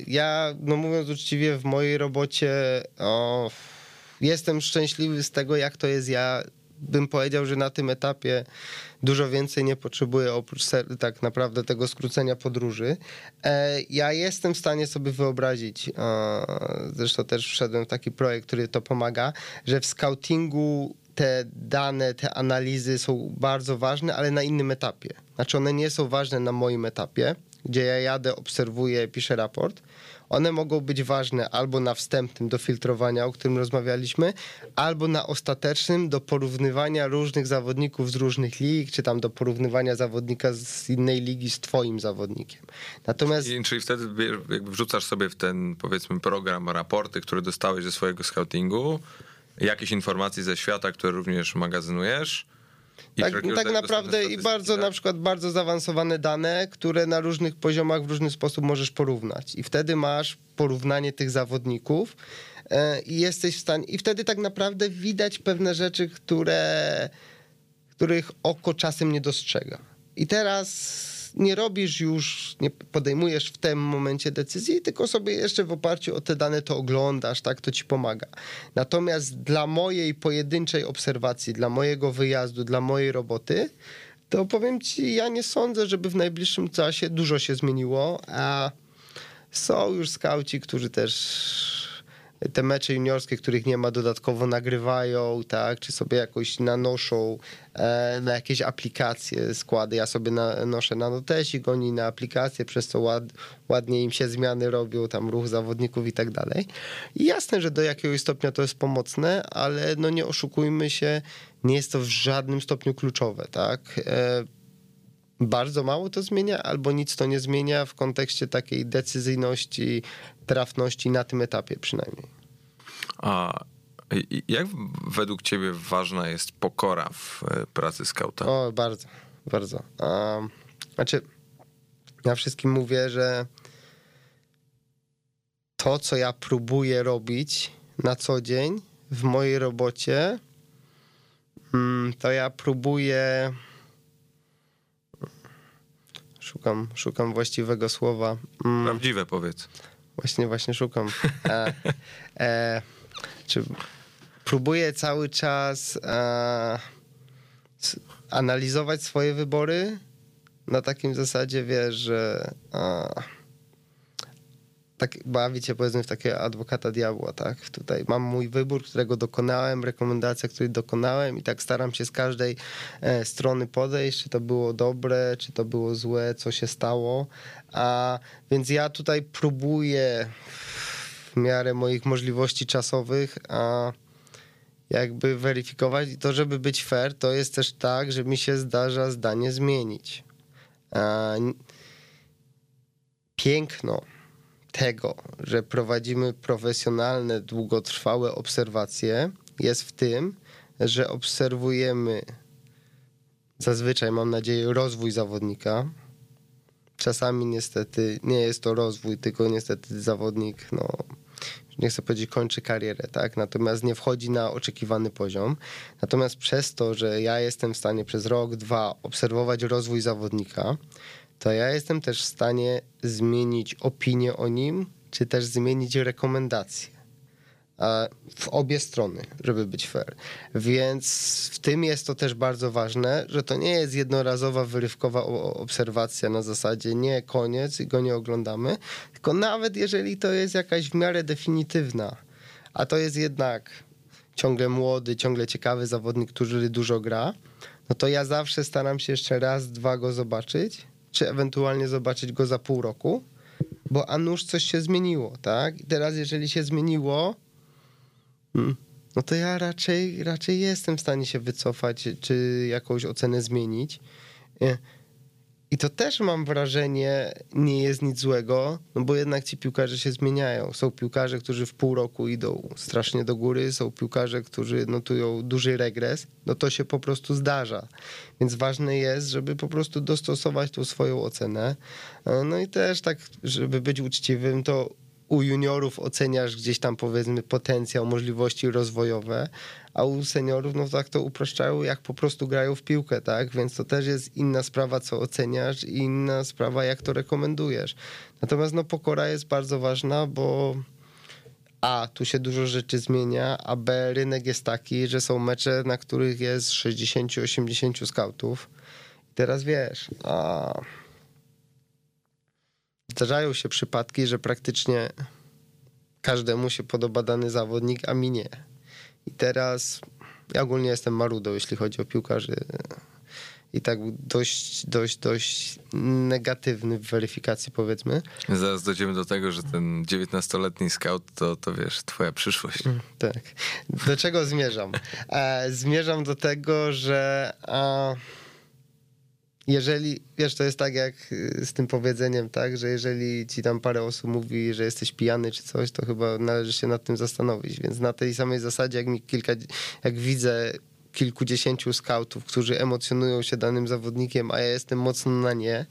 S2: ja, no mówiąc uczciwie, w mojej robocie o, jestem szczęśliwy z tego, jak to jest ja bym powiedział, że na tym etapie dużo więcej nie potrzebuję oprócz tak naprawdę tego skrócenia podróży. E, ja jestem w stanie sobie wyobrazić, zresztą też wszedłem w taki projekt, który to pomaga, że w scoutingu te dane, te analizy są bardzo ważne, ale na innym etapie. Znaczy one nie są ważne na moim etapie, gdzie ja jadę, obserwuję, piszę raport, one mogą być ważne albo na wstępnym do filtrowania, o którym rozmawialiśmy, albo na ostatecznym do porównywania różnych zawodników z różnych lig, czy tam do porównywania zawodnika z innej ligi z twoim zawodnikiem.
S1: Natomiast... I, czyli wtedy jakby wrzucasz sobie w ten, powiedzmy, program raporty, które dostałeś ze swojego scoutingu, jakieś informacje ze świata, które również magazynujesz,
S2: tak, tak naprawdę i bardzo na przykład bardzo zaawansowane dane, które na różnych poziomach w różny sposób możesz porównać. I wtedy masz porównanie tych zawodników e, i jesteś w stanie. I wtedy tak naprawdę widać pewne rzeczy, które, których oko czasem nie dostrzega. I teraz nie robisz już, nie podejmujesz w tym momencie decyzji, tylko sobie jeszcze w oparciu o te dane to oglądasz, tak, to ci pomaga. Natomiast dla mojej pojedynczej obserwacji, dla mojego wyjazdu, dla mojej roboty, to powiem ci, ja nie sądzę, żeby w najbliższym czasie dużo się zmieniło, a są już skauci, którzy też te mecze juniorskie, których nie ma, dodatkowo nagrywają, tak, czy sobie jakoś nanoszą e, na jakieś aplikacje, składy. Ja sobie na, noszę na notesik, oni na aplikacje, przez co ład, ładnie im się zmiany robią, tam ruch zawodników i tak dalej. I jasne, że do jakiegoś stopnia to jest pomocne, ale no nie oszukujmy się, nie jest to w żadnym stopniu kluczowe, tak. Bardzo mało to zmienia, albo nic to nie zmienia w kontekście takiej decyzyjności, trafności na tym etapie przynajmniej.
S1: A jak według ciebie ważna jest pokora w e, pracy skauta?
S2: O, bardzo, bardzo. Um, znaczy, ja wszystkim mówię, że to, co ja próbuję robić na co dzień w mojej robocie, mm, to ja próbuję Szukam, szukam właściwego słowa.
S1: Mm. Prawdziwe powiedz.
S2: Właśnie, właśnie szukam. E, e, czy próbuję cały czas e, analizować swoje wybory na takim zasadzie, wiesz, że tak bawić się powiedzmy w takiego adwokata diabła, tak? Tutaj mam mój wybór, którego dokonałem, rekomendacja, której dokonałem i tak staram się z każdej e, strony podejść, czy to było dobre, czy to było złe, co się stało. A więc ja tutaj próbuję w miarę moich możliwości czasowych, a jakby weryfikować i to, żeby być fair, to jest też tak, że mi się zdarza zdanie zmienić. Piękno tego, że prowadzimy profesjonalne, długotrwałe obserwacje, jest w tym, że obserwujemy zazwyczaj, mam nadzieję, rozwój zawodnika. Czasami niestety nie jest to rozwój, tylko niestety zawodnik, no, nie chcę powiedzieć, kończy karierę, tak? Natomiast nie wchodzi na oczekiwany poziom. Natomiast przez to, że ja jestem w stanie przez rok, dwa obserwować rozwój zawodnika, to ja jestem też w stanie zmienić opinię o nim, czy też zmienić rekomendacje. W obie strony, żeby być fair. Więc w tym jest to też bardzo ważne, że to nie jest jednorazowa, wyrywkowa obserwacja na zasadzie nie koniec i go nie oglądamy, tylko nawet jeżeli to jest jakaś w miarę definitywna, a to jest jednak ciągle młody, ciągle ciekawy zawodnik, który dużo gra, no to ja zawsze staram się jeszcze raz, dwa go zobaczyć czy ewentualnie zobaczyć go za pół roku, bo a nuż coś się zmieniło, tak? I teraz jeżeli się zmieniło, hmm, no to ja raczej, raczej jestem w stanie się wycofać, czy jakąś ocenę zmienić. I to też mam wrażenie, nie jest nic złego, no bo jednak ci piłkarze się zmieniają. Są piłkarze, którzy w pół roku idą strasznie do góry, są piłkarze, którzy notują duży regres. No to się po prostu zdarza. Więc ważne jest, żeby po prostu dostosować tą swoją ocenę. No i też tak, żeby być uczciwym, to u juniorów oceniasz gdzieś tam powiedzmy potencjał, możliwości rozwojowe, a u seniorów no tak to upraszczają, jak po prostu grają w piłkę, tak? Więc to też jest inna sprawa, co oceniasz i inna sprawa, jak to rekomendujesz. Natomiast no pokora jest bardzo ważna, bo a, tu się dużo rzeczy zmienia, a B, rynek jest taki, że są mecze, na których jest 60-80 skautów. I teraz wiesz, a zdarzają się przypadki, że praktycznie każdemu się podoba dany zawodnik, a mi nie. I teraz ja ogólnie jestem marudą, jeśli chodzi o piłkarzy. i tak dość, dość, dość negatywny w weryfikacji, powiedzmy.
S1: Zaraz dojdziemy do tego, że ten 19-letni scout to, to wiesz, twoja przyszłość. Mm,
S2: tak. Do czego zmierzam? E, zmierzam do tego, że a, jeżeli, wiesz, to jest tak jak y, z tym powiedzeniem, tak, że jeżeli ci tam parę osób mówi, że jesteś pijany czy coś, to chyba należy się nad tym zastanowić. Więc na tej samej zasadzie, jak mi kilka, jak widzę kilkudziesięciu skautów, którzy emocjonują się danym zawodnikiem, a ja jestem mocno na nie,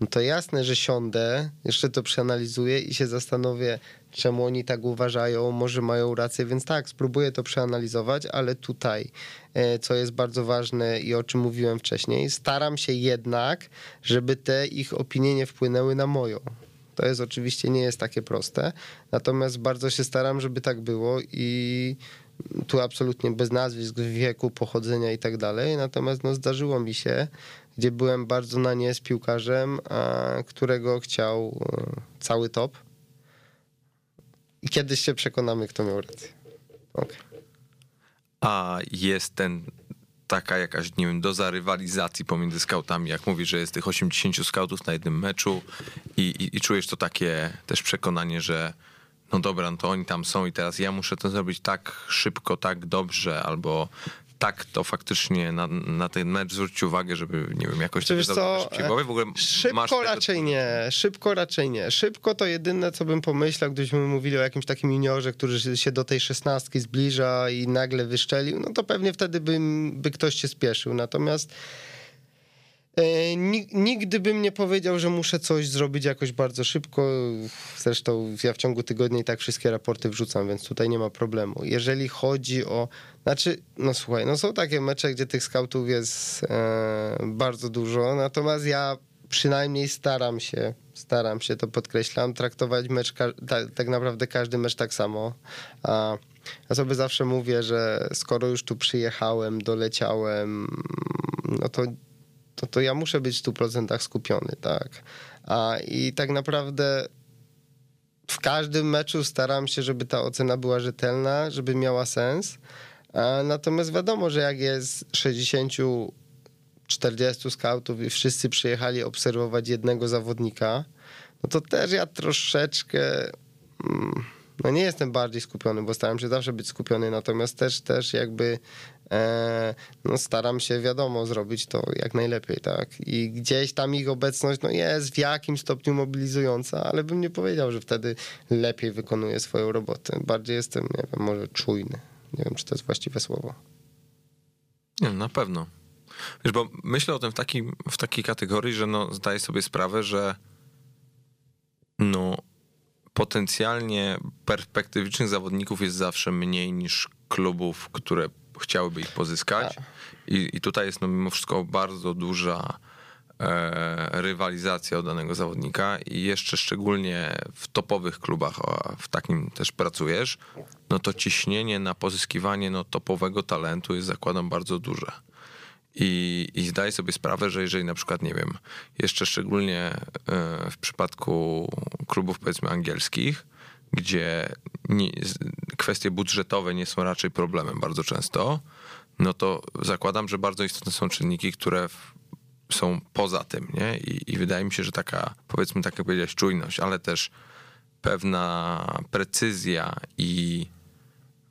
S2: no to jasne, że siądę, jeszcze to przeanalizuję i się zastanowię, czemu oni tak uważają, może mają rację, więc tak, spróbuję to przeanalizować, ale tutaj, e, co jest bardzo ważne i o czym mówiłem wcześniej, staram się jednak, żeby te ich opinie nie wpłynęły na moją. To jest oczywiście nie jest takie proste, natomiast bardzo się staram, żeby tak było i tu absolutnie bez nazwisk, wieku, pochodzenia i tak dalej. Natomiast no, zdarzyło mi się, gdzie byłem bardzo na nie z piłkarzem, którego chciał e, cały top. I kiedyś się przekonamy, kto miał rację. Okay.
S1: A jest ten taka jakaś, nie wiem, doza rywalizacji pomiędzy skautami, jak mówisz, że jest tych 80 skautów na jednym meczu i, i, i czujesz to takie też przekonanie, że no dobra, no to oni tam są i teraz ja muszę to zrobić tak szybko, tak dobrze, albo tak to faktycznie na, na ten mecz zwrócić uwagę, żeby, nie wiem, jakoś
S2: Czy co,
S1: głowie. W ogóle
S2: szybko raczej nie, szybko raczej nie. Szybko to jedyne, co bym pomyślał, gdybyśmy mówili o jakimś takim juniorze, który się do tej szesnastki zbliża i nagle wyszczelił, no to pewnie wtedy by, by ktoś się spieszył. Natomiast E, nigdy bym nie powiedział, że muszę coś zrobić jakoś bardzo szybko. Zresztą ja w ciągu tygodnia i tak wszystkie raporty wrzucam, więc tutaj nie ma problemu. Jeżeli chodzi o. Znaczy, no słuchaj, no są takie mecze, gdzie tych skautów jest e, bardzo dużo, natomiast ja przynajmniej staram się, staram się, to podkreślam, traktować mecz, tak, tak naprawdę każdy mecz tak samo. A ja sobie zawsze mówię, że skoro już tu przyjechałem, doleciałem, no to to, to ja muszę być w 100% skupiony, tak. A, I tak naprawdę w każdym meczu staram się, żeby ta ocena była rzetelna, żeby miała sens. A, natomiast wiadomo, że jak jest 60 40 skautów i wszyscy przyjechali obserwować jednego zawodnika, no to też ja troszeczkę mm, no nie jestem bardziej skupiony, bo staram się zawsze być skupiony, natomiast też też jakby no staram się, wiadomo, zrobić to jak najlepiej, tak. I gdzieś tam ich obecność no jest w jakim stopniu mobilizująca, ale bym nie powiedział, że wtedy lepiej wykonuję swoją robotę. Bardziej jestem, nie wiem, może czujny. Nie wiem, czy to jest właściwe słowo.
S1: Nie, na pewno. Wiesz, bo myślę o tym w, takim, w takiej kategorii, że no, zdaję sobie sprawę, że no, potencjalnie perspektywicznych zawodników jest zawsze mniej niż klubów, które chciałyby ich pozyskać. Tak. I, I tutaj jest no mimo wszystko bardzo duża e, rywalizacja o danego zawodnika i jeszcze szczególnie w topowych klubach, a w takim też pracujesz, no to ciśnienie na pozyskiwanie no, topowego talentu jest zakładam bardzo duże. I, I zdaję sobie sprawę, że jeżeli na przykład, nie wiem, jeszcze szczególnie e, w przypadku klubów powiedzmy angielskich, gdzie nie, kwestie budżetowe nie są raczej problemem bardzo często, no to zakładam, że bardzo istotne są czynniki, które są poza tym, nie? I, I, wydaje mi się, że taka, powiedzmy, tak jak powiedziałeś, czujność, ale też pewna precyzja i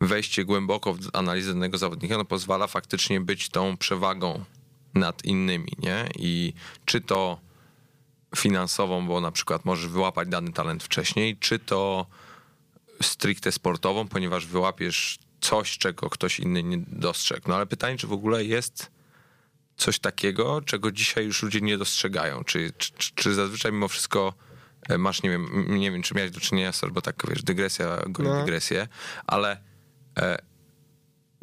S1: wejście głęboko w analizę danego zawodnika, no pozwala faktycznie być tą przewagą nad innymi, nie? I czy to finansową, bo na przykład możesz wyłapać dany talent wcześniej, czy to stricte sportową, ponieważ wyłapiesz coś, czego ktoś inny nie dostrzegł. No ale pytanie, czy w ogóle jest coś takiego, czego dzisiaj już ludzie nie dostrzegają? Czy, czy, czy zazwyczaj mimo wszystko e, masz, nie wiem, nie wiem, czy miałeś do czynienia z, albo tak, wiesz, dygresja goni no. dygresję, ale e,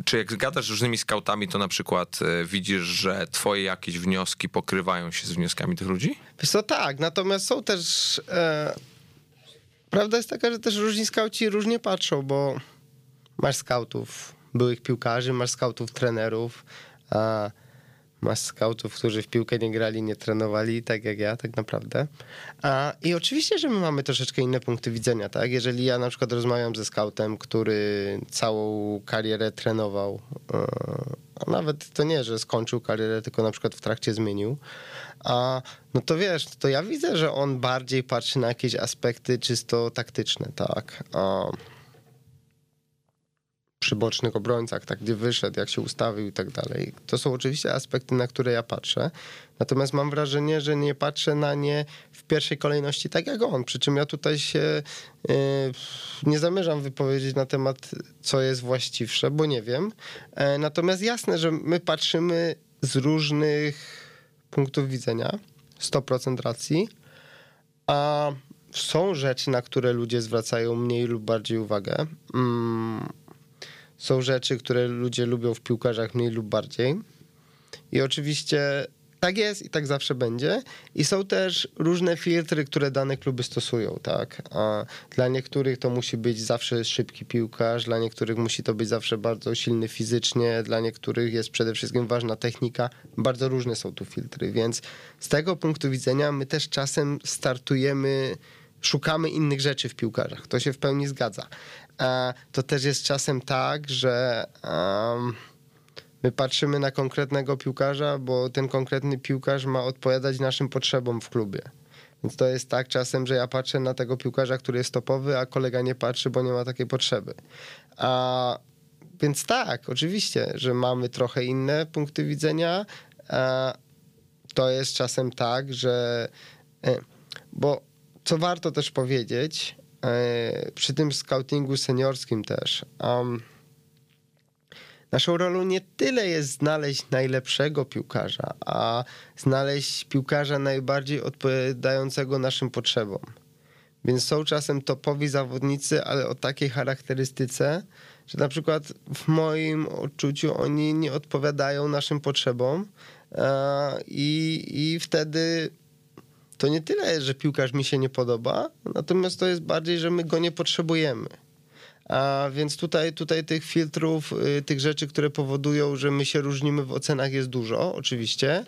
S1: czy jak gadasz z różnymi skautami, to na przykład e, widzisz, że twoje jakieś wnioski pokrywają się z wnioskami tych ludzi?
S2: Wiesz co, tak, natomiast są też... E Prawda jest taka, że też różni skauci różnie patrzą, bo masz skautów byłych piłkarzy, masz skautów trenerów, a masz skautów, którzy w piłkę nie grali, nie trenowali, tak jak ja, tak naprawdę. A, I oczywiście, że my mamy troszeczkę inne punkty widzenia, tak? Jeżeli ja na przykład rozmawiam ze skautem, który całą karierę trenował, a nawet to nie, że skończył karierę, tylko na przykład w trakcie zmienił, a no to wiesz, to ja widzę, że on bardziej patrzy na jakieś aspekty czysto taktyczne, tak. A przy bocznych obrońcach, tak gdzie wyszedł, jak się ustawił i tak dalej. To są oczywiście aspekty, na które ja patrzę. Natomiast mam wrażenie, że nie patrzę na nie w pierwszej kolejności tak jak on. Przy czym ja tutaj się yy, nie zamierzam wypowiedzieć na temat, co jest właściwsze, bo nie wiem. Yy, natomiast jasne, że my patrzymy z różnych punktów widzenia, 100% racji, a są rzeczy, na które ludzie zwracają mniej lub bardziej uwagę. Mm, są rzeczy, które ludzie lubią w piłkarzach mniej lub bardziej. I oczywiście tak jest i tak zawsze będzie. I są też różne filtry, które dane kluby stosują, tak? A dla niektórych to musi być zawsze szybki piłkarz, dla niektórych musi to być zawsze bardzo silny fizycznie, dla niektórych jest przede wszystkim ważna technika. Bardzo różne są tu filtry, więc z tego punktu widzenia my też czasem startujemy szukamy innych rzeczy w piłkarzach. To się w pełni zgadza. To też jest czasem tak, że my patrzymy na konkretnego piłkarza, bo ten konkretny piłkarz ma odpowiadać naszym potrzebom w klubie. Więc to jest tak czasem, że ja patrzę na tego piłkarza, który jest topowy, a kolega nie patrzy, bo nie ma takiej potrzeby. A, więc tak, oczywiście, że mamy trochę inne punkty widzenia. A, to jest czasem tak, że. E, bo co warto też powiedzieć, e, przy tym scoutingu seniorskim też, um, naszą rolą nie tyle jest znaleźć najlepszego piłkarza, a znaleźć piłkarza najbardziej odpowiadającego naszym potrzebom. Więc są czasem topowi zawodnicy, ale o takiej charakterystyce, że na przykład w moim odczuciu oni nie odpowiadają naszym potrzebom e, i, i wtedy to nie tyle, że piłkarz mi się nie podoba, natomiast to jest bardziej, że my go nie potrzebujemy. A więc tutaj, tutaj tych filtrów, y, tych rzeczy, które powodują, że my się różnimy w ocenach jest dużo, oczywiście.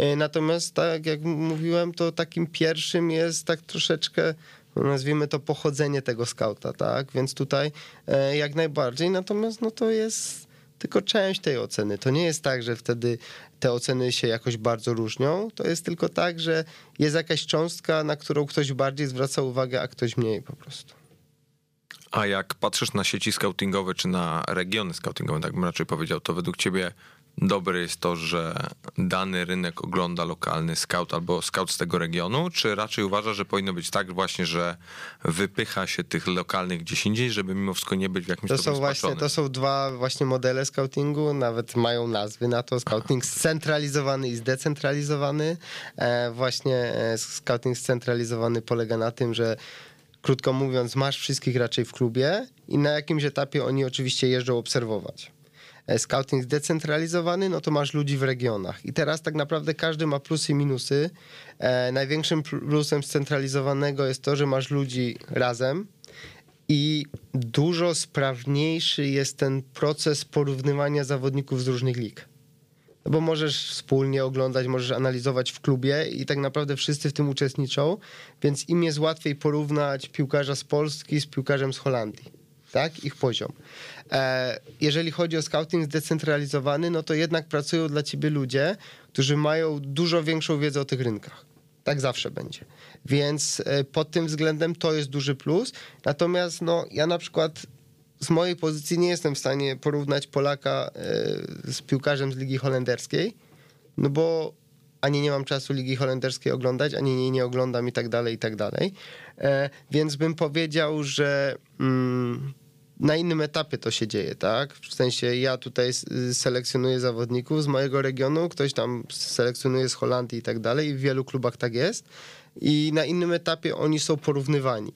S2: Y, natomiast tak jak mówiłem, to takim pierwszym jest tak troszeczkę nazwijmy to pochodzenie tego skauta, tak? Więc tutaj e, jak najbardziej, natomiast no to jest tylko część tej oceny. To nie jest tak, że wtedy te oceny się jakoś bardzo różnią. To jest tylko tak, że jest jakaś cząstka, na którą ktoś bardziej zwraca uwagę, a ktoś mniej po prostu.
S1: A jak patrzysz na sieci scoutingowe, czy na regiony scoutingowe, tak bym raczej powiedział, to według ciebie dobre jest to, że dany rynek ogląda lokalny scout albo scout z tego regionu, czy raczej uważa, że powinno być tak właśnie, że wypycha się tych lokalnych gdzieś indziej, żeby mimo wszystko nie być w jakimś
S2: to są właśnie To są dwa właśnie modele scoutingu, nawet mają nazwy na to, scouting scentralizowany i zdecentralizowany. E, właśnie e, scouting scentralizowany polega na tym, że krótko mówiąc, masz wszystkich raczej w klubie i na jakimś etapie oni oczywiście jeżdżą obserwować. E, scouting zdecentralizowany, no to masz ludzi w regionach. I teraz tak naprawdę każdy ma plusy i minusy. E, największym plusem scentralizowanego jest to, że masz ludzi razem i dużo sprawniejszy jest ten proces porównywania zawodników z różnych lig. No bo możesz wspólnie oglądać, możesz analizować w klubie i tak naprawdę wszyscy w tym uczestniczą, więc im jest łatwiej porównać piłkarza z Polski z piłkarzem z Holandii, tak? Ich poziom. E, jeżeli chodzi o scouting zdecentralizowany, no to jednak pracują dla ciebie ludzie, którzy mają dużo większą wiedzę o tych rynkach. Tak zawsze będzie. Więc e, pod tym względem to jest duży plus. Natomiast no, ja na przykład z mojej pozycji nie jestem w stanie porównać Polaka e, z piłkarzem z Ligi Holenderskiej, no bo ani nie mam czasu Ligi Holenderskiej oglądać, ani jej nie oglądam i tak dalej, i tak dalej. Więc bym powiedział, że... Mm, na innym etapie to się dzieje, tak? W sensie ja tutaj selekcjonuję zawodników z mojego regionu, ktoś tam selekcjonuje z Holandii i tak dalej, i w wielu klubach tak jest. I na innym etapie oni są porównywani.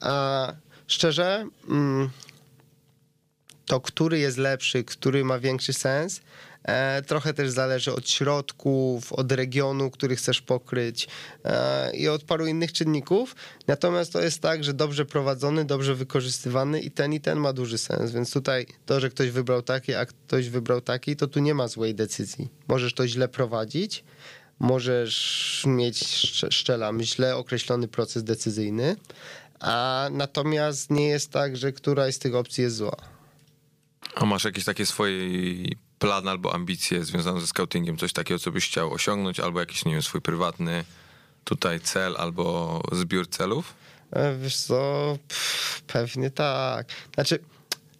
S2: A szczerze, mm, to który jest lepszy, który ma większy sens, trochę też zależy od środków, od regionu, który chcesz pokryć e, i od paru innych czynników. Natomiast to jest tak, że dobrze prowadzony, dobrze wykorzystywany i ten i ten ma duży sens. Więc tutaj to, że ktoś wybrał taki, a ktoś wybrał taki, to tu nie ma złej decyzji. Możesz to źle prowadzić, możesz mieć, szczelam, źle określony proces decyzyjny, a natomiast nie jest tak, że któraś z tych opcji jest zła.
S1: A masz jakieś takie swoje plan albo ambicje związane ze scoutingiem, coś takiego, co byś chciał osiągnąć, albo jakiś, nie wiem, swój prywatny tutaj cel albo zbiór celów?
S2: E, wiesz co, pewnie tak. Znaczy,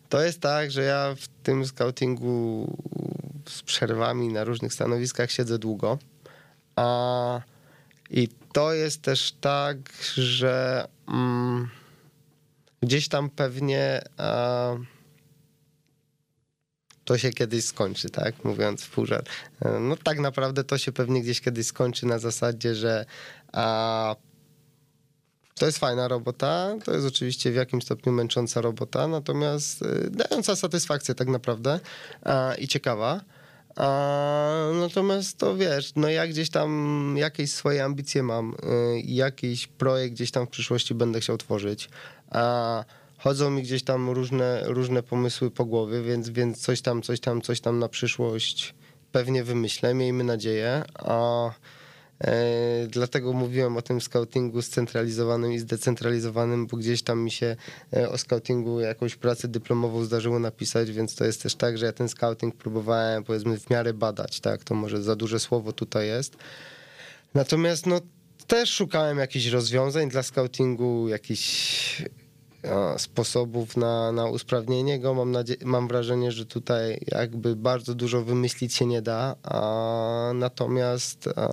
S2: to jest tak, że ja w tym scoutingu z przerwami na różnych stanowiskach siedzę długo. A, I to jest też tak, że mm, gdzieś tam pewnie a, to się kiedyś skończy, tak? Mówiąc w pół żart. E, no tak naprawdę to się pewnie gdzieś kiedyś skończy na zasadzie, że a, to jest fajna robota, to jest oczywiście w jakimś stopniu męcząca robota, natomiast y, dająca satysfakcję tak naprawdę a, i ciekawa. A, natomiast to wiesz, no ja gdzieś tam jakieś swoje ambicje mam i jakiś projekt gdzieś tam w przyszłości będę chciał tworzyć. A, chodzą mi gdzieś tam różne, różne pomysły po głowie, więc, więc coś tam, coś tam, coś tam na przyszłość pewnie wymyślę, miejmy nadzieję. A E, dlatego mówiłem o tym scoutingu scentralizowanym i zdecentralizowanym, bo gdzieś tam mi się e, o scoutingu jakąś pracę dyplomową zdarzyło napisać, więc to jest też tak, że ja ten scouting próbowałem powiedzmy w miarę badać, tak, to może za duże słowo tutaj jest. Natomiast no też szukałem jakichś rozwiązań dla scoutingu, jakichś sposobów na, na usprawnienie go. Mam, nadzie- mam wrażenie, że tutaj jakby bardzo dużo wymyślić się nie da, a, natomiast a,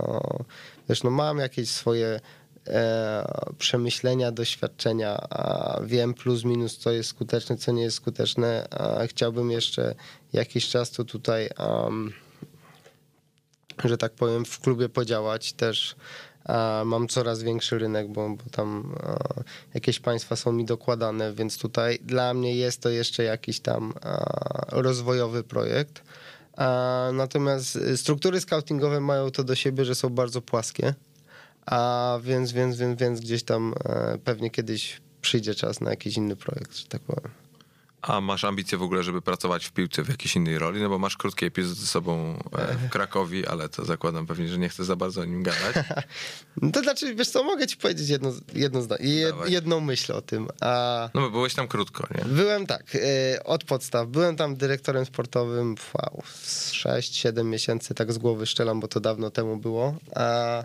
S2: wiesz, no mam jakieś swoje e, przemyślenia, doświadczenia, wiem plus minus, co jest skuteczne, co nie jest skuteczne. Chciałbym jeszcze jakiś czas tu tutaj, że tak powiem, w klubie podziałać też mam coraz większy rynek, bo, bo tam jakieś państwa są mi dokładane, więc tutaj dla mnie jest to jeszcze jakiś tam rozwojowy projekt. Natomiast struktury scoutingowe mają to do siebie, że są bardzo płaskie, a więc, więc, więc, więc gdzieś tam e, pewnie kiedyś przyjdzie czas na jakiś inny projekt, że tak powiem.
S1: A masz ambicje w ogóle, żeby pracować w piłce w jakiejś innej roli? No bo masz krótki epizod ze sobą e, w Krakowi, ale to zakładam pewnie, że nie chcę za bardzo o nim gadać.
S2: No to znaczy, wiesz co, mogę ci powiedzieć jedno, jedno jed, jedną myśl o tym. A...
S1: No bo byłeś tam krótko, nie?
S2: Byłem tak, e, od podstaw. Byłem tam dyrektorem sportowym, wow, 6-7 miesięcy, tak z głowy szczelam, bo to dawno temu było. A...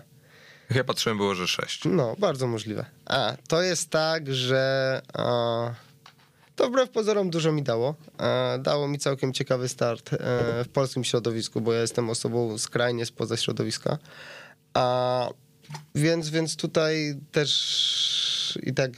S1: Ja patrzyłem, było, że 6.
S2: No, bardzo możliwe. A, to jest tak, że... A to wbrew pozorom dużo mi dało. E, dało mi całkiem ciekawy start e, w polskim środowisku, bo ja jestem osobą skrajnie spoza środowiska. A więc, więc tutaj też i tak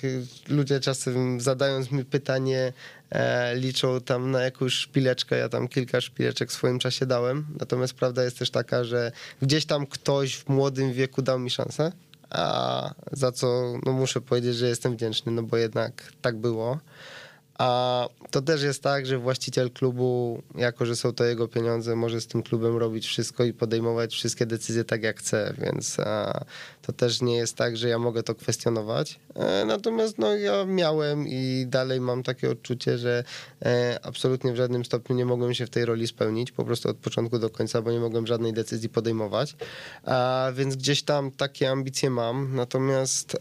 S2: ludzie czasem zadając mi pytanie, e, liczą tam na jakąś szpileczkę. Ja tam kilka szpileczek w swoim czasie dałem. Natomiast prawda jest też taka, że gdzieś tam ktoś w młodym wieku dał mi szansę. A za co no muszę powiedzieć, że jestem wdzięczny, no bo jednak tak było. A to też jest tak, że właściciel klubu, jako że są to jego pieniądze, może z tym klubem robić wszystko i podejmować wszystkie decyzje tak jak chce, więc to też nie jest tak, że ja mogę to kwestionować. E, natomiast no, ja miałem i dalej mam takie odczucie, że e, absolutnie w żadnym stopniu nie mogłem się w tej roli spełnić, po prostu od początku do końca, bo nie mogłem żadnej decyzji podejmować. Więc gdzieś tam takie ambicje mam, natomiast.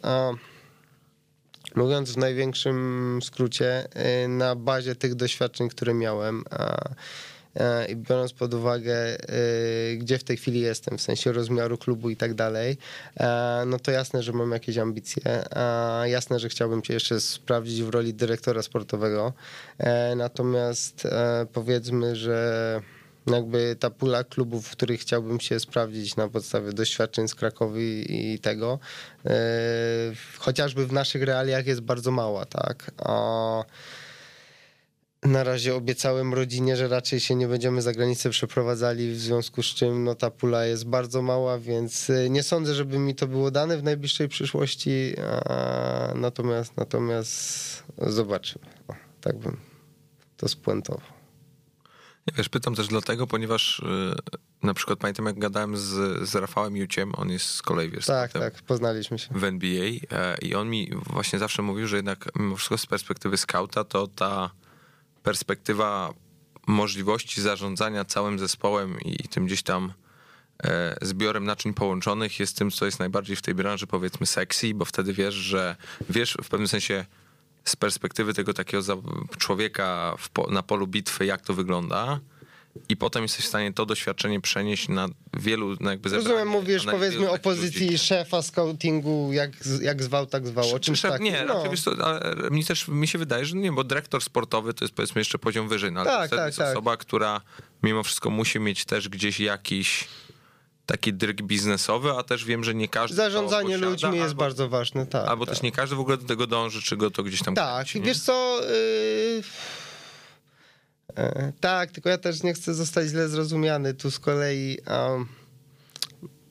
S2: A, Mówiąc w największym skrócie, y, na bazie tych doświadczeń, które miałem, i biorąc pod uwagę, y, gdzie w tej chwili jestem, w sensie rozmiaru klubu i tak dalej, no to jasne, że mam jakieś ambicje. Jasne, że chciałbym cię jeszcze sprawdzić w roli dyrektora sportowego. E, natomiast e, powiedzmy, że jakby ta pula klubów, w których chciałbym się sprawdzić na podstawie doświadczeń z Krakowi i tego, yy, chociażby w naszych realiach jest bardzo mała, tak. A na razie obiecałem rodzinie, że raczej się nie będziemy za granicę przeprowadzali, w związku z czym no, ta pula jest bardzo mała, więc e, nie sądzę, żeby mi to było dane w najbliższej przyszłości, a, natomiast, natomiast zobaczymy. O, tak bym to spuentował.
S1: Wiesz, pytam też dlatego, ponieważ y, na przykład pamiętam, jak gadałem z, z Rafałem Juciem, on jest z kolei, wiesz,
S2: tak, tak, poznaliśmy się.
S1: W NBA e, i on mi właśnie zawsze mówił, że jednak mimo wszystko z perspektywy skauta, to ta perspektywa możliwości zarządzania całym zespołem i tym gdzieś tam e, zbiorem naczyń połączonych jest tym, co jest najbardziej w tej branży, powiedzmy, sexy, bo wtedy wiesz, że wiesz w pewnym sensie z perspektywy tego takiego człowieka po, na polu bitwy, jak to wygląda. i potem jesteś w stanie to doświadczenie przenieść na wielu, na jakby
S2: Rozumiem, mówisz powiedzmy o pozycji ludzi. szefa scoutingu, jak, jak zwał, tak zwał, o czymś
S1: takim. Nie, no. wiesz, to, ale mi też mi się wydaje, że nie, bo dyrektor sportowy to jest powiedzmy jeszcze poziom wyżej, no, ale tak, to tak, jest tak. osoba, która mimo wszystko musi mieć też gdzieś jakiś taki dryg biznesowy, a też wiem, że nie każdy.
S2: Zarządzanie posiada, ludźmi albo, jest bardzo ważne, tak.
S1: Albo
S2: tak.
S1: też nie każdy w ogóle do tego dąży, czy go to gdzieś tam.
S2: Tak, kręci, wiesz co. Yy... Tak, tylko ja też nie chcę zostać źle zrozumiany. Tu z kolei. Um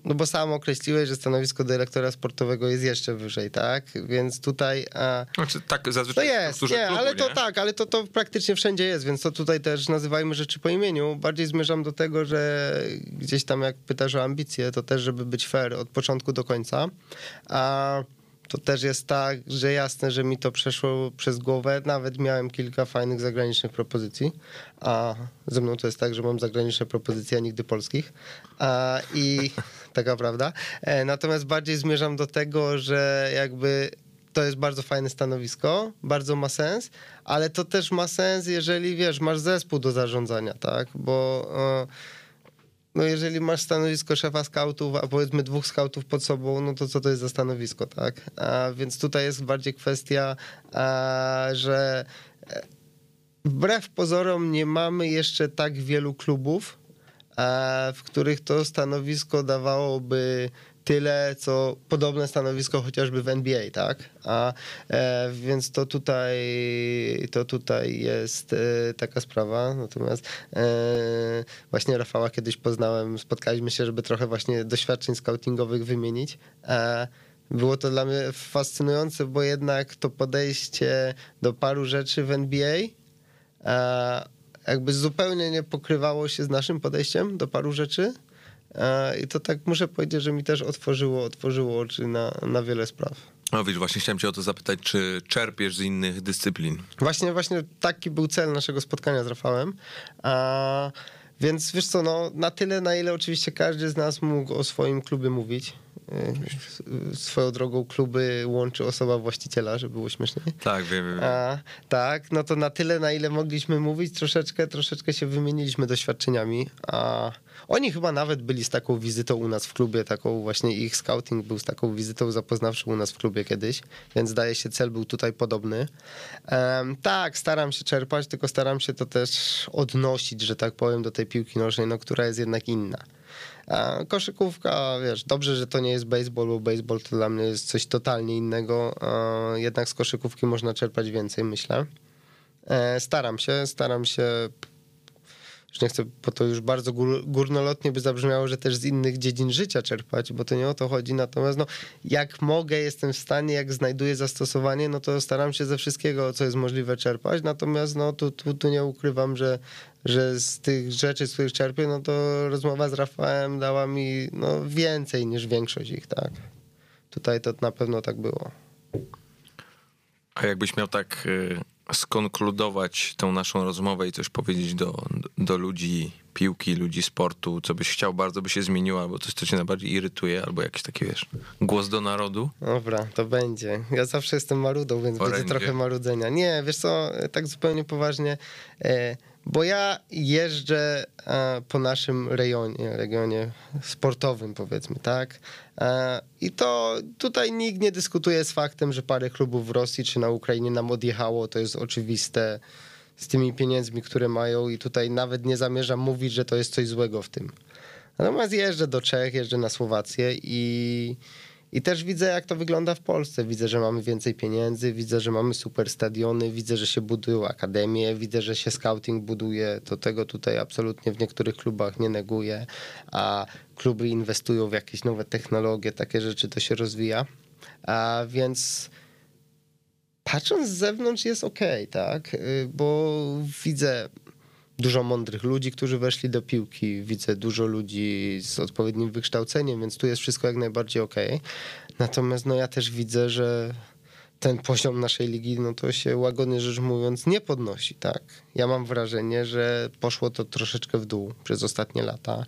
S2: no bo sam określiłeś, że stanowisko dyrektora sportowego jest jeszcze wyżej, tak? Więc tutaj... A...
S1: Znaczy tak zazwyczaj
S2: to jest, nie, klubu, ale to nie? tak, ale to, to praktycznie wszędzie jest, więc to tutaj też nazywajmy rzeczy po imieniu. Bardziej zmierzam do tego, że gdzieś tam jak pytasz o ambicje, to też żeby być fair od początku do końca. A to też jest tak, że jasne, że mi to przeszło przez głowę. Nawet miałem kilka fajnych zagranicznych propozycji. A ze mną to jest tak, że mam zagraniczne propozycje, a nigdy polskich. A, I taka prawda. E, natomiast bardziej zmierzam do tego, że jakby to jest bardzo fajne stanowisko, bardzo ma sens, ale to też ma sens, jeżeli wiesz, masz zespół do zarządzania, tak? Bo. E, no jeżeli masz stanowisko szefa skautów, a powiedzmy dwóch skautów pod sobą, no to co to jest za stanowisko, tak? A więc tutaj jest bardziej kwestia, a, że e, wbrew pozorom nie mamy jeszcze tak wielu klubów, a, w których to stanowisko dawałoby tyle, co podobne stanowisko chociażby w NBA, tak? A e, więc to tutaj, to tutaj jest e, taka sprawa. Natomiast e, właśnie Rafała kiedyś poznałem, spotkaliśmy się, żeby trochę właśnie doświadczeń scoutingowych wymienić. E, było to dla mnie fascynujące, bo jednak to podejście do paru rzeczy w NBA e, jakby zupełnie nie pokrywało się z naszym podejściem do paru rzeczy. I to tak muszę powiedzieć, że mi też otworzyło, otworzyło oczy na, na wiele spraw.
S1: No wiesz, właśnie chciałem cię o to zapytać, czy czerpiesz z innych dyscyplin?
S2: Właśnie, właśnie taki był cel naszego spotkania z Rafałem. A, więc wiesz co, no, na tyle, na ile oczywiście każdy z nas mógł o swoim klubie mówić. E, swoją drogą kluby łączy osoba właściciela, żeby było śmiesznie.
S1: Tak, wiem, wiem.
S2: A, tak, no to na tyle, na ile mogliśmy mówić, troszeczkę, troszeczkę się wymieniliśmy doświadczeniami. A oni chyba nawet byli z taką wizytą u nas w klubie, taką właśnie ich scouting był z taką wizytą zapoznawczą u nas w klubie kiedyś, więc zdaje się cel był tutaj podobny. Um, tak, staram się czerpać, tylko staram się to też odnosić, że tak powiem, do tej piłki nożnej, no, która jest jednak inna. A koszykówka, wiesz, dobrze, że to nie jest baseball, baseball to dla mnie jest coś totalnie innego. Jednak z koszykówki można czerpać więcej, myślę. E, staram się, staram się już nie chcę, bo to już bardzo gór, górnolotnie by zabrzmiało, że też z innych dziedzin życia czerpać, bo to nie o to chodzi. Natomiast no, jak mogę, jestem w stanie, jak znajduję zastosowanie, no to staram się ze wszystkiego, co jest możliwe czerpać. Natomiast no, tu, tu, tu nie ukrywam, że, że z tych rzeczy, z których czerpię, no to rozmowa z Rafałem dała mi no, więcej niż większość ich, tak. Tutaj to na pewno tak było.
S1: A jakbyś miał tak y, skonkludować tę naszą rozmowę i coś powiedzieć do, do ludzi piłki, ludzi sportu, co byś chciał bardzo by się zmieniło, albo coś, co cię najbardziej irytuje, albo jakiś taki, wiesz, głos do narodu?
S2: Dobra, to będzie. Ja zawsze jestem marudą, więc Orędzie. będzie trochę marudzenia. Nie, wiesz co, tak zupełnie poważnie, e, bo ja jeżdżę e, po naszym rejonie, regionie sportowym powiedzmy, tak? E, I to tutaj nikt nie dyskutuje z faktem, że parę klubów w Rosji czy na Ukrainie nam odjechało, to jest oczywiste z tymi pieniędzmi, które mają i tutaj nawet nie zamierzam mówić, że to jest coś złego w tym. Natomiast jeżdżę do Czech, jeżdżę na Słowację i i też widzę, jak to wygląda w Polsce. Widzę, że mamy więcej pieniędzy, widzę, że mamy super stadiony, widzę, że się budują akademie, widzę, że się scouting buduje. To tego tutaj absolutnie w niektórych klubach nie neguję, a kluby inwestują w jakieś nowe technologie, takie rzeczy to się rozwija. A więc patrząc z zewnątrz jest ok, tak? Y, bo widzę dużo mądrych ludzi, którzy weszli do piłki. Widzę dużo ludzi z odpowiednim wykształceniem, więc tu jest wszystko jak najbardziej ok. Natomiast no ja też widzę, że ten poziom naszej ligi, no to się łagodnie rzecz mówiąc nie podnosi, tak. Ja mam wrażenie, że poszło to troszeczkę w dół przez ostatnie lata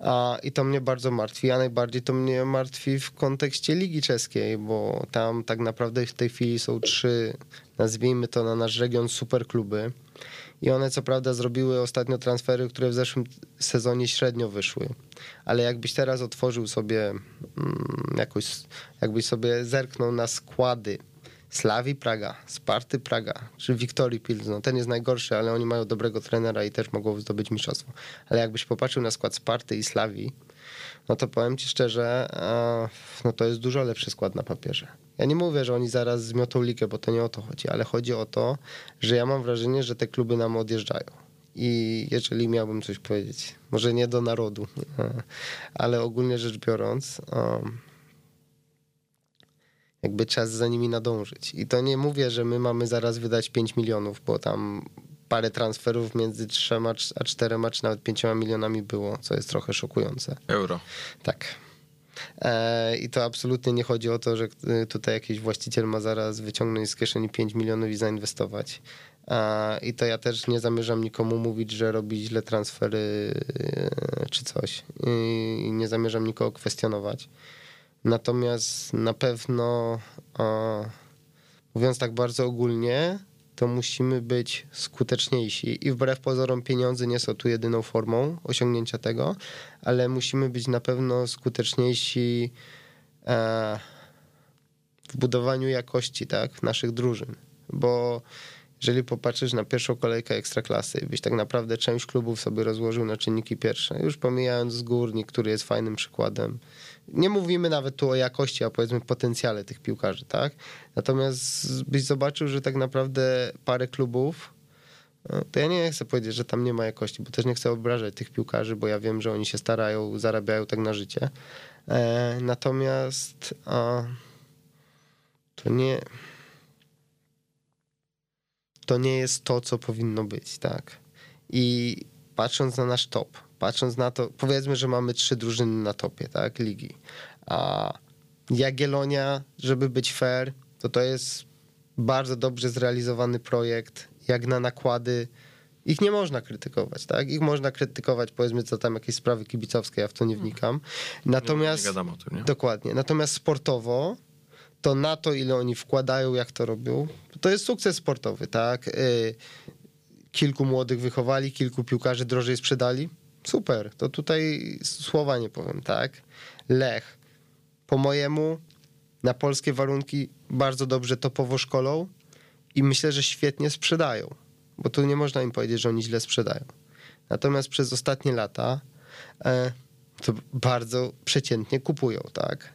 S2: a, i to mnie bardzo martwi, a najbardziej to mnie martwi w kontekście Ligi Czeskiej, bo tam tak naprawdę w tej chwili są trzy, nazwijmy to na nasz region, super kluby I one co prawda zrobiły ostatnio transfery, które w zeszłym sezonie średnio wyszły. Ale jakbyś teraz otworzył sobie mm, jakoś, jakbyś sobie zerknął na składy Slawi Praga, Sparty Praga, czy Wiktorii Pilzno. Ten jest najgorszy, ale oni mają dobrego trenera i też mogą zdobyć mistrzostwo. Ale jakbyś popatrzył na skład Sparty i Slawi, no to powiem ci szczerze, no to jest dużo lepszy skład na papierze. Ja nie mówię, że oni zaraz zmiotą ligę, bo to nie o to chodzi, ale chodzi o to, że ja mam wrażenie, że te kluby nam odjeżdżają. I jeżeli miałbym coś powiedzieć, może nie do narodu, ale ogólnie rzecz biorąc, jakby czas za nimi nadążyć. I to nie mówię, że my mamy zaraz wydać 5 milionów, bo tam parę transferów między 3 a 4 czy nawet 5 milionami było, co jest trochę szokujące.
S1: Euro.
S2: Tak. E, I to absolutnie nie chodzi o to, że y, tutaj jakiś właściciel ma zaraz wyciągnąć z kieszeni 5 milionów i zainwestować. I to ja też nie zamierzam nikomu mówić, że robi źle transfery y, czy coś. I nie zamierzam nikogo kwestionować. Natomiast na pewno, mówiąc tak bardzo ogólnie, to musimy być skuteczniejsi. I wbrew pozorom pieniądze nie są tu jedyną formą osiągnięcia tego, ale musimy być na pewno skuteczniejsi e, w budowaniu jakości tak, naszych drużyn. Bo jeżeli popatrzysz na pierwszą kolejkę ekstraklasy, byś tak naprawdę część klubów sobie rozłożył na czynniki pierwsze, już pomijając z górnik, który jest fajnym przykładem. Nie mówimy nawet tu o jakości, a powiedzmy potencjale tych piłkarzy, tak? Natomiast byś zobaczył, że tak naprawdę parę klubów, no, to ja nie chcę powiedzieć, że tam nie ma jakości, bo też nie chcę obrażać tych piłkarzy, bo ja wiem, że oni się starają, zarabiają tak na życie. E, natomiast to nie to nie jest to, co powinno być, tak. I patrząc na nasz top, patrząc na to, powiedzmy, że mamy trzy drużyny na topie, tak, ligi. A Jagiellonia, żeby być fair, to to jest bardzo dobrze zrealizowany projekt, jak na nakłady. Ich nie można krytykować, tak? Ich można krytykować, powiedzmy, co tam jakieś sprawy kibicowskie, ja w to nie wnikam. Natomiast. Nie, nie o tym, nie? Dokładnie. Natomiast sportowo to na to, ile oni wkładają, jak to robią, to jest sukces sportowy, tak? Y, kilku młodych wychowali, kilku piłkarzy drożej sprzedali. Super, to tutaj słowa nie powiem, tak? Lech, po mojemu, na polskie warunki bardzo dobrze topowo szkolą i myślę, że świetnie sprzedają, bo tu nie można im powiedzieć, że oni źle sprzedają. Natomiast przez ostatnie lata e, to bardzo przeciętnie kupują, tak?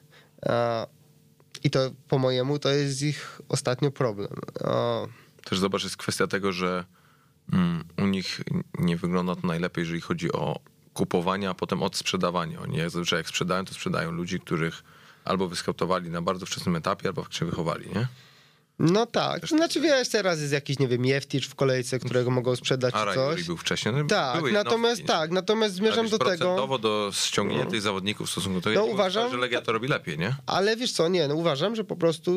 S2: I to po mojemu to jest ich ostatnio problem. O.
S1: Też zobacz, jest kwestia tego, że mm, u nich nie wygląda to najlepiej, jeżeli chodzi o kupowanie, a potem odsprzedawanie. Oni jak zazwyczaj jak sprzedają, to sprzedają ludzi, których albo wyskautowali na bardzo wczesnym etapie, albo się wychowali, nie?
S2: No tak, znaczy wiesz, teraz jest jakiś, nie wiem, Jefticz w kolejce, którego mogą sprzedać
S1: A,
S2: czy coś.
S1: był wcześniej. No,
S2: tak, natomiast tak, natomiast zmierzam do tego...
S1: do ściągnięcia no. tych zawodników w stosunku do tego, no, uważam, że Legia to robi lepiej, nie?
S2: Ale wiesz co, nie, no uważam, że po prostu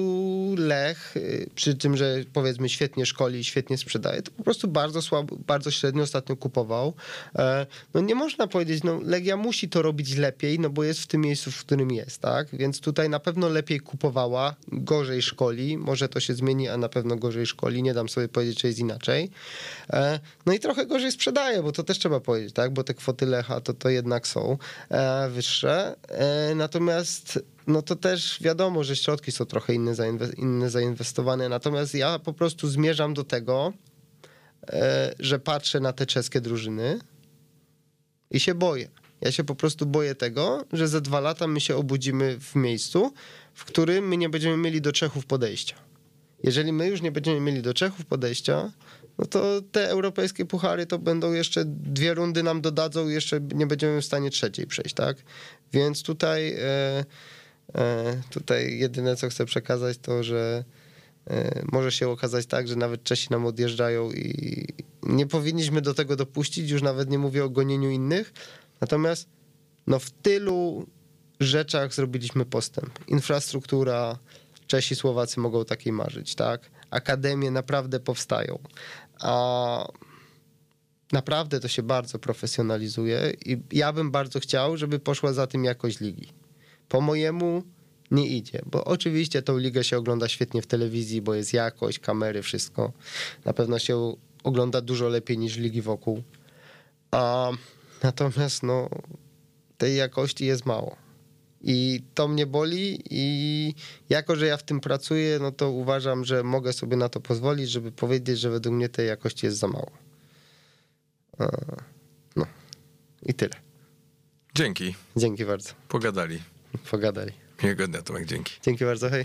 S2: Lech, y, przy tym, że powiedzmy świetnie szkoli i świetnie sprzedaje, to po prostu bardzo słabo, bardzo średnio ostatnio kupował. E, no nie można powiedzieć, no Legia musi to robić lepiej, no bo jest w tym miejscu, w którym jest, tak? Więc tutaj na pewno lepiej kupowała, gorzej szkoli, może to się zmieni, a na pewno gorzej szkoli. Nie dam sobie powiedzieć, że jest inaczej. E, no i trochę gorzej sprzedaje, bo to też trzeba powiedzieć, tak? Bo te kwoty Lecha to, to jednak są e, wyższe. E, natomiast no to też wiadomo, że środki są trochę inne, inne zainwestowane. Natomiast ja po prostu zmierzam do tego, że patrzę na te czeskie drużyny i się boję. Ja się po prostu boję tego, że za dwa lata my się obudzimy w miejscu, w którym my nie będziemy mieli do Czechów podejścia. Jeżeli my już nie będziemy mieli do Czechów podejścia, no to te europejskie puchary to będą jeszcze dwie rundy nam dodadzą jeszcze nie będziemy w stanie trzeciej przejść, tak? Więc tutaj, e, e, tutaj jedyne co chcę przekazać to, że e, może się okazać tak, że nawet Czesi nam odjeżdżają i nie powinniśmy do tego dopuścić, już nawet nie mówię o gonieniu innych, natomiast no w tylu rzeczach zrobiliśmy postęp. Infrastruktura, Czesi, Słowacy mogą takiej marzyć, tak? Akademie naprawdę powstają. A naprawdę to się bardzo profesjonalizuje i ja bym bardzo chciał, żeby poszła za tym jakość ligi. Po mojemu nie idzie, bo oczywiście tą ligę się ogląda świetnie w telewizji, bo jest jakość, kamery, wszystko. Na pewno się ogląda dużo lepiej niż ligi wokół. A natomiast no, tej jakości jest mało. I to mnie boli i jako, że ja w tym pracuję, no to uważam, że mogę sobie na to pozwolić, żeby powiedzieć, że według mnie tej jakości jest za mało. No i tyle.
S1: Dzięki.
S2: Dzięki bardzo.
S1: Pogadali.
S2: Pogadali.
S1: Miłego dnia, Tomek, dzięki.
S2: Dzięki bardzo, hej.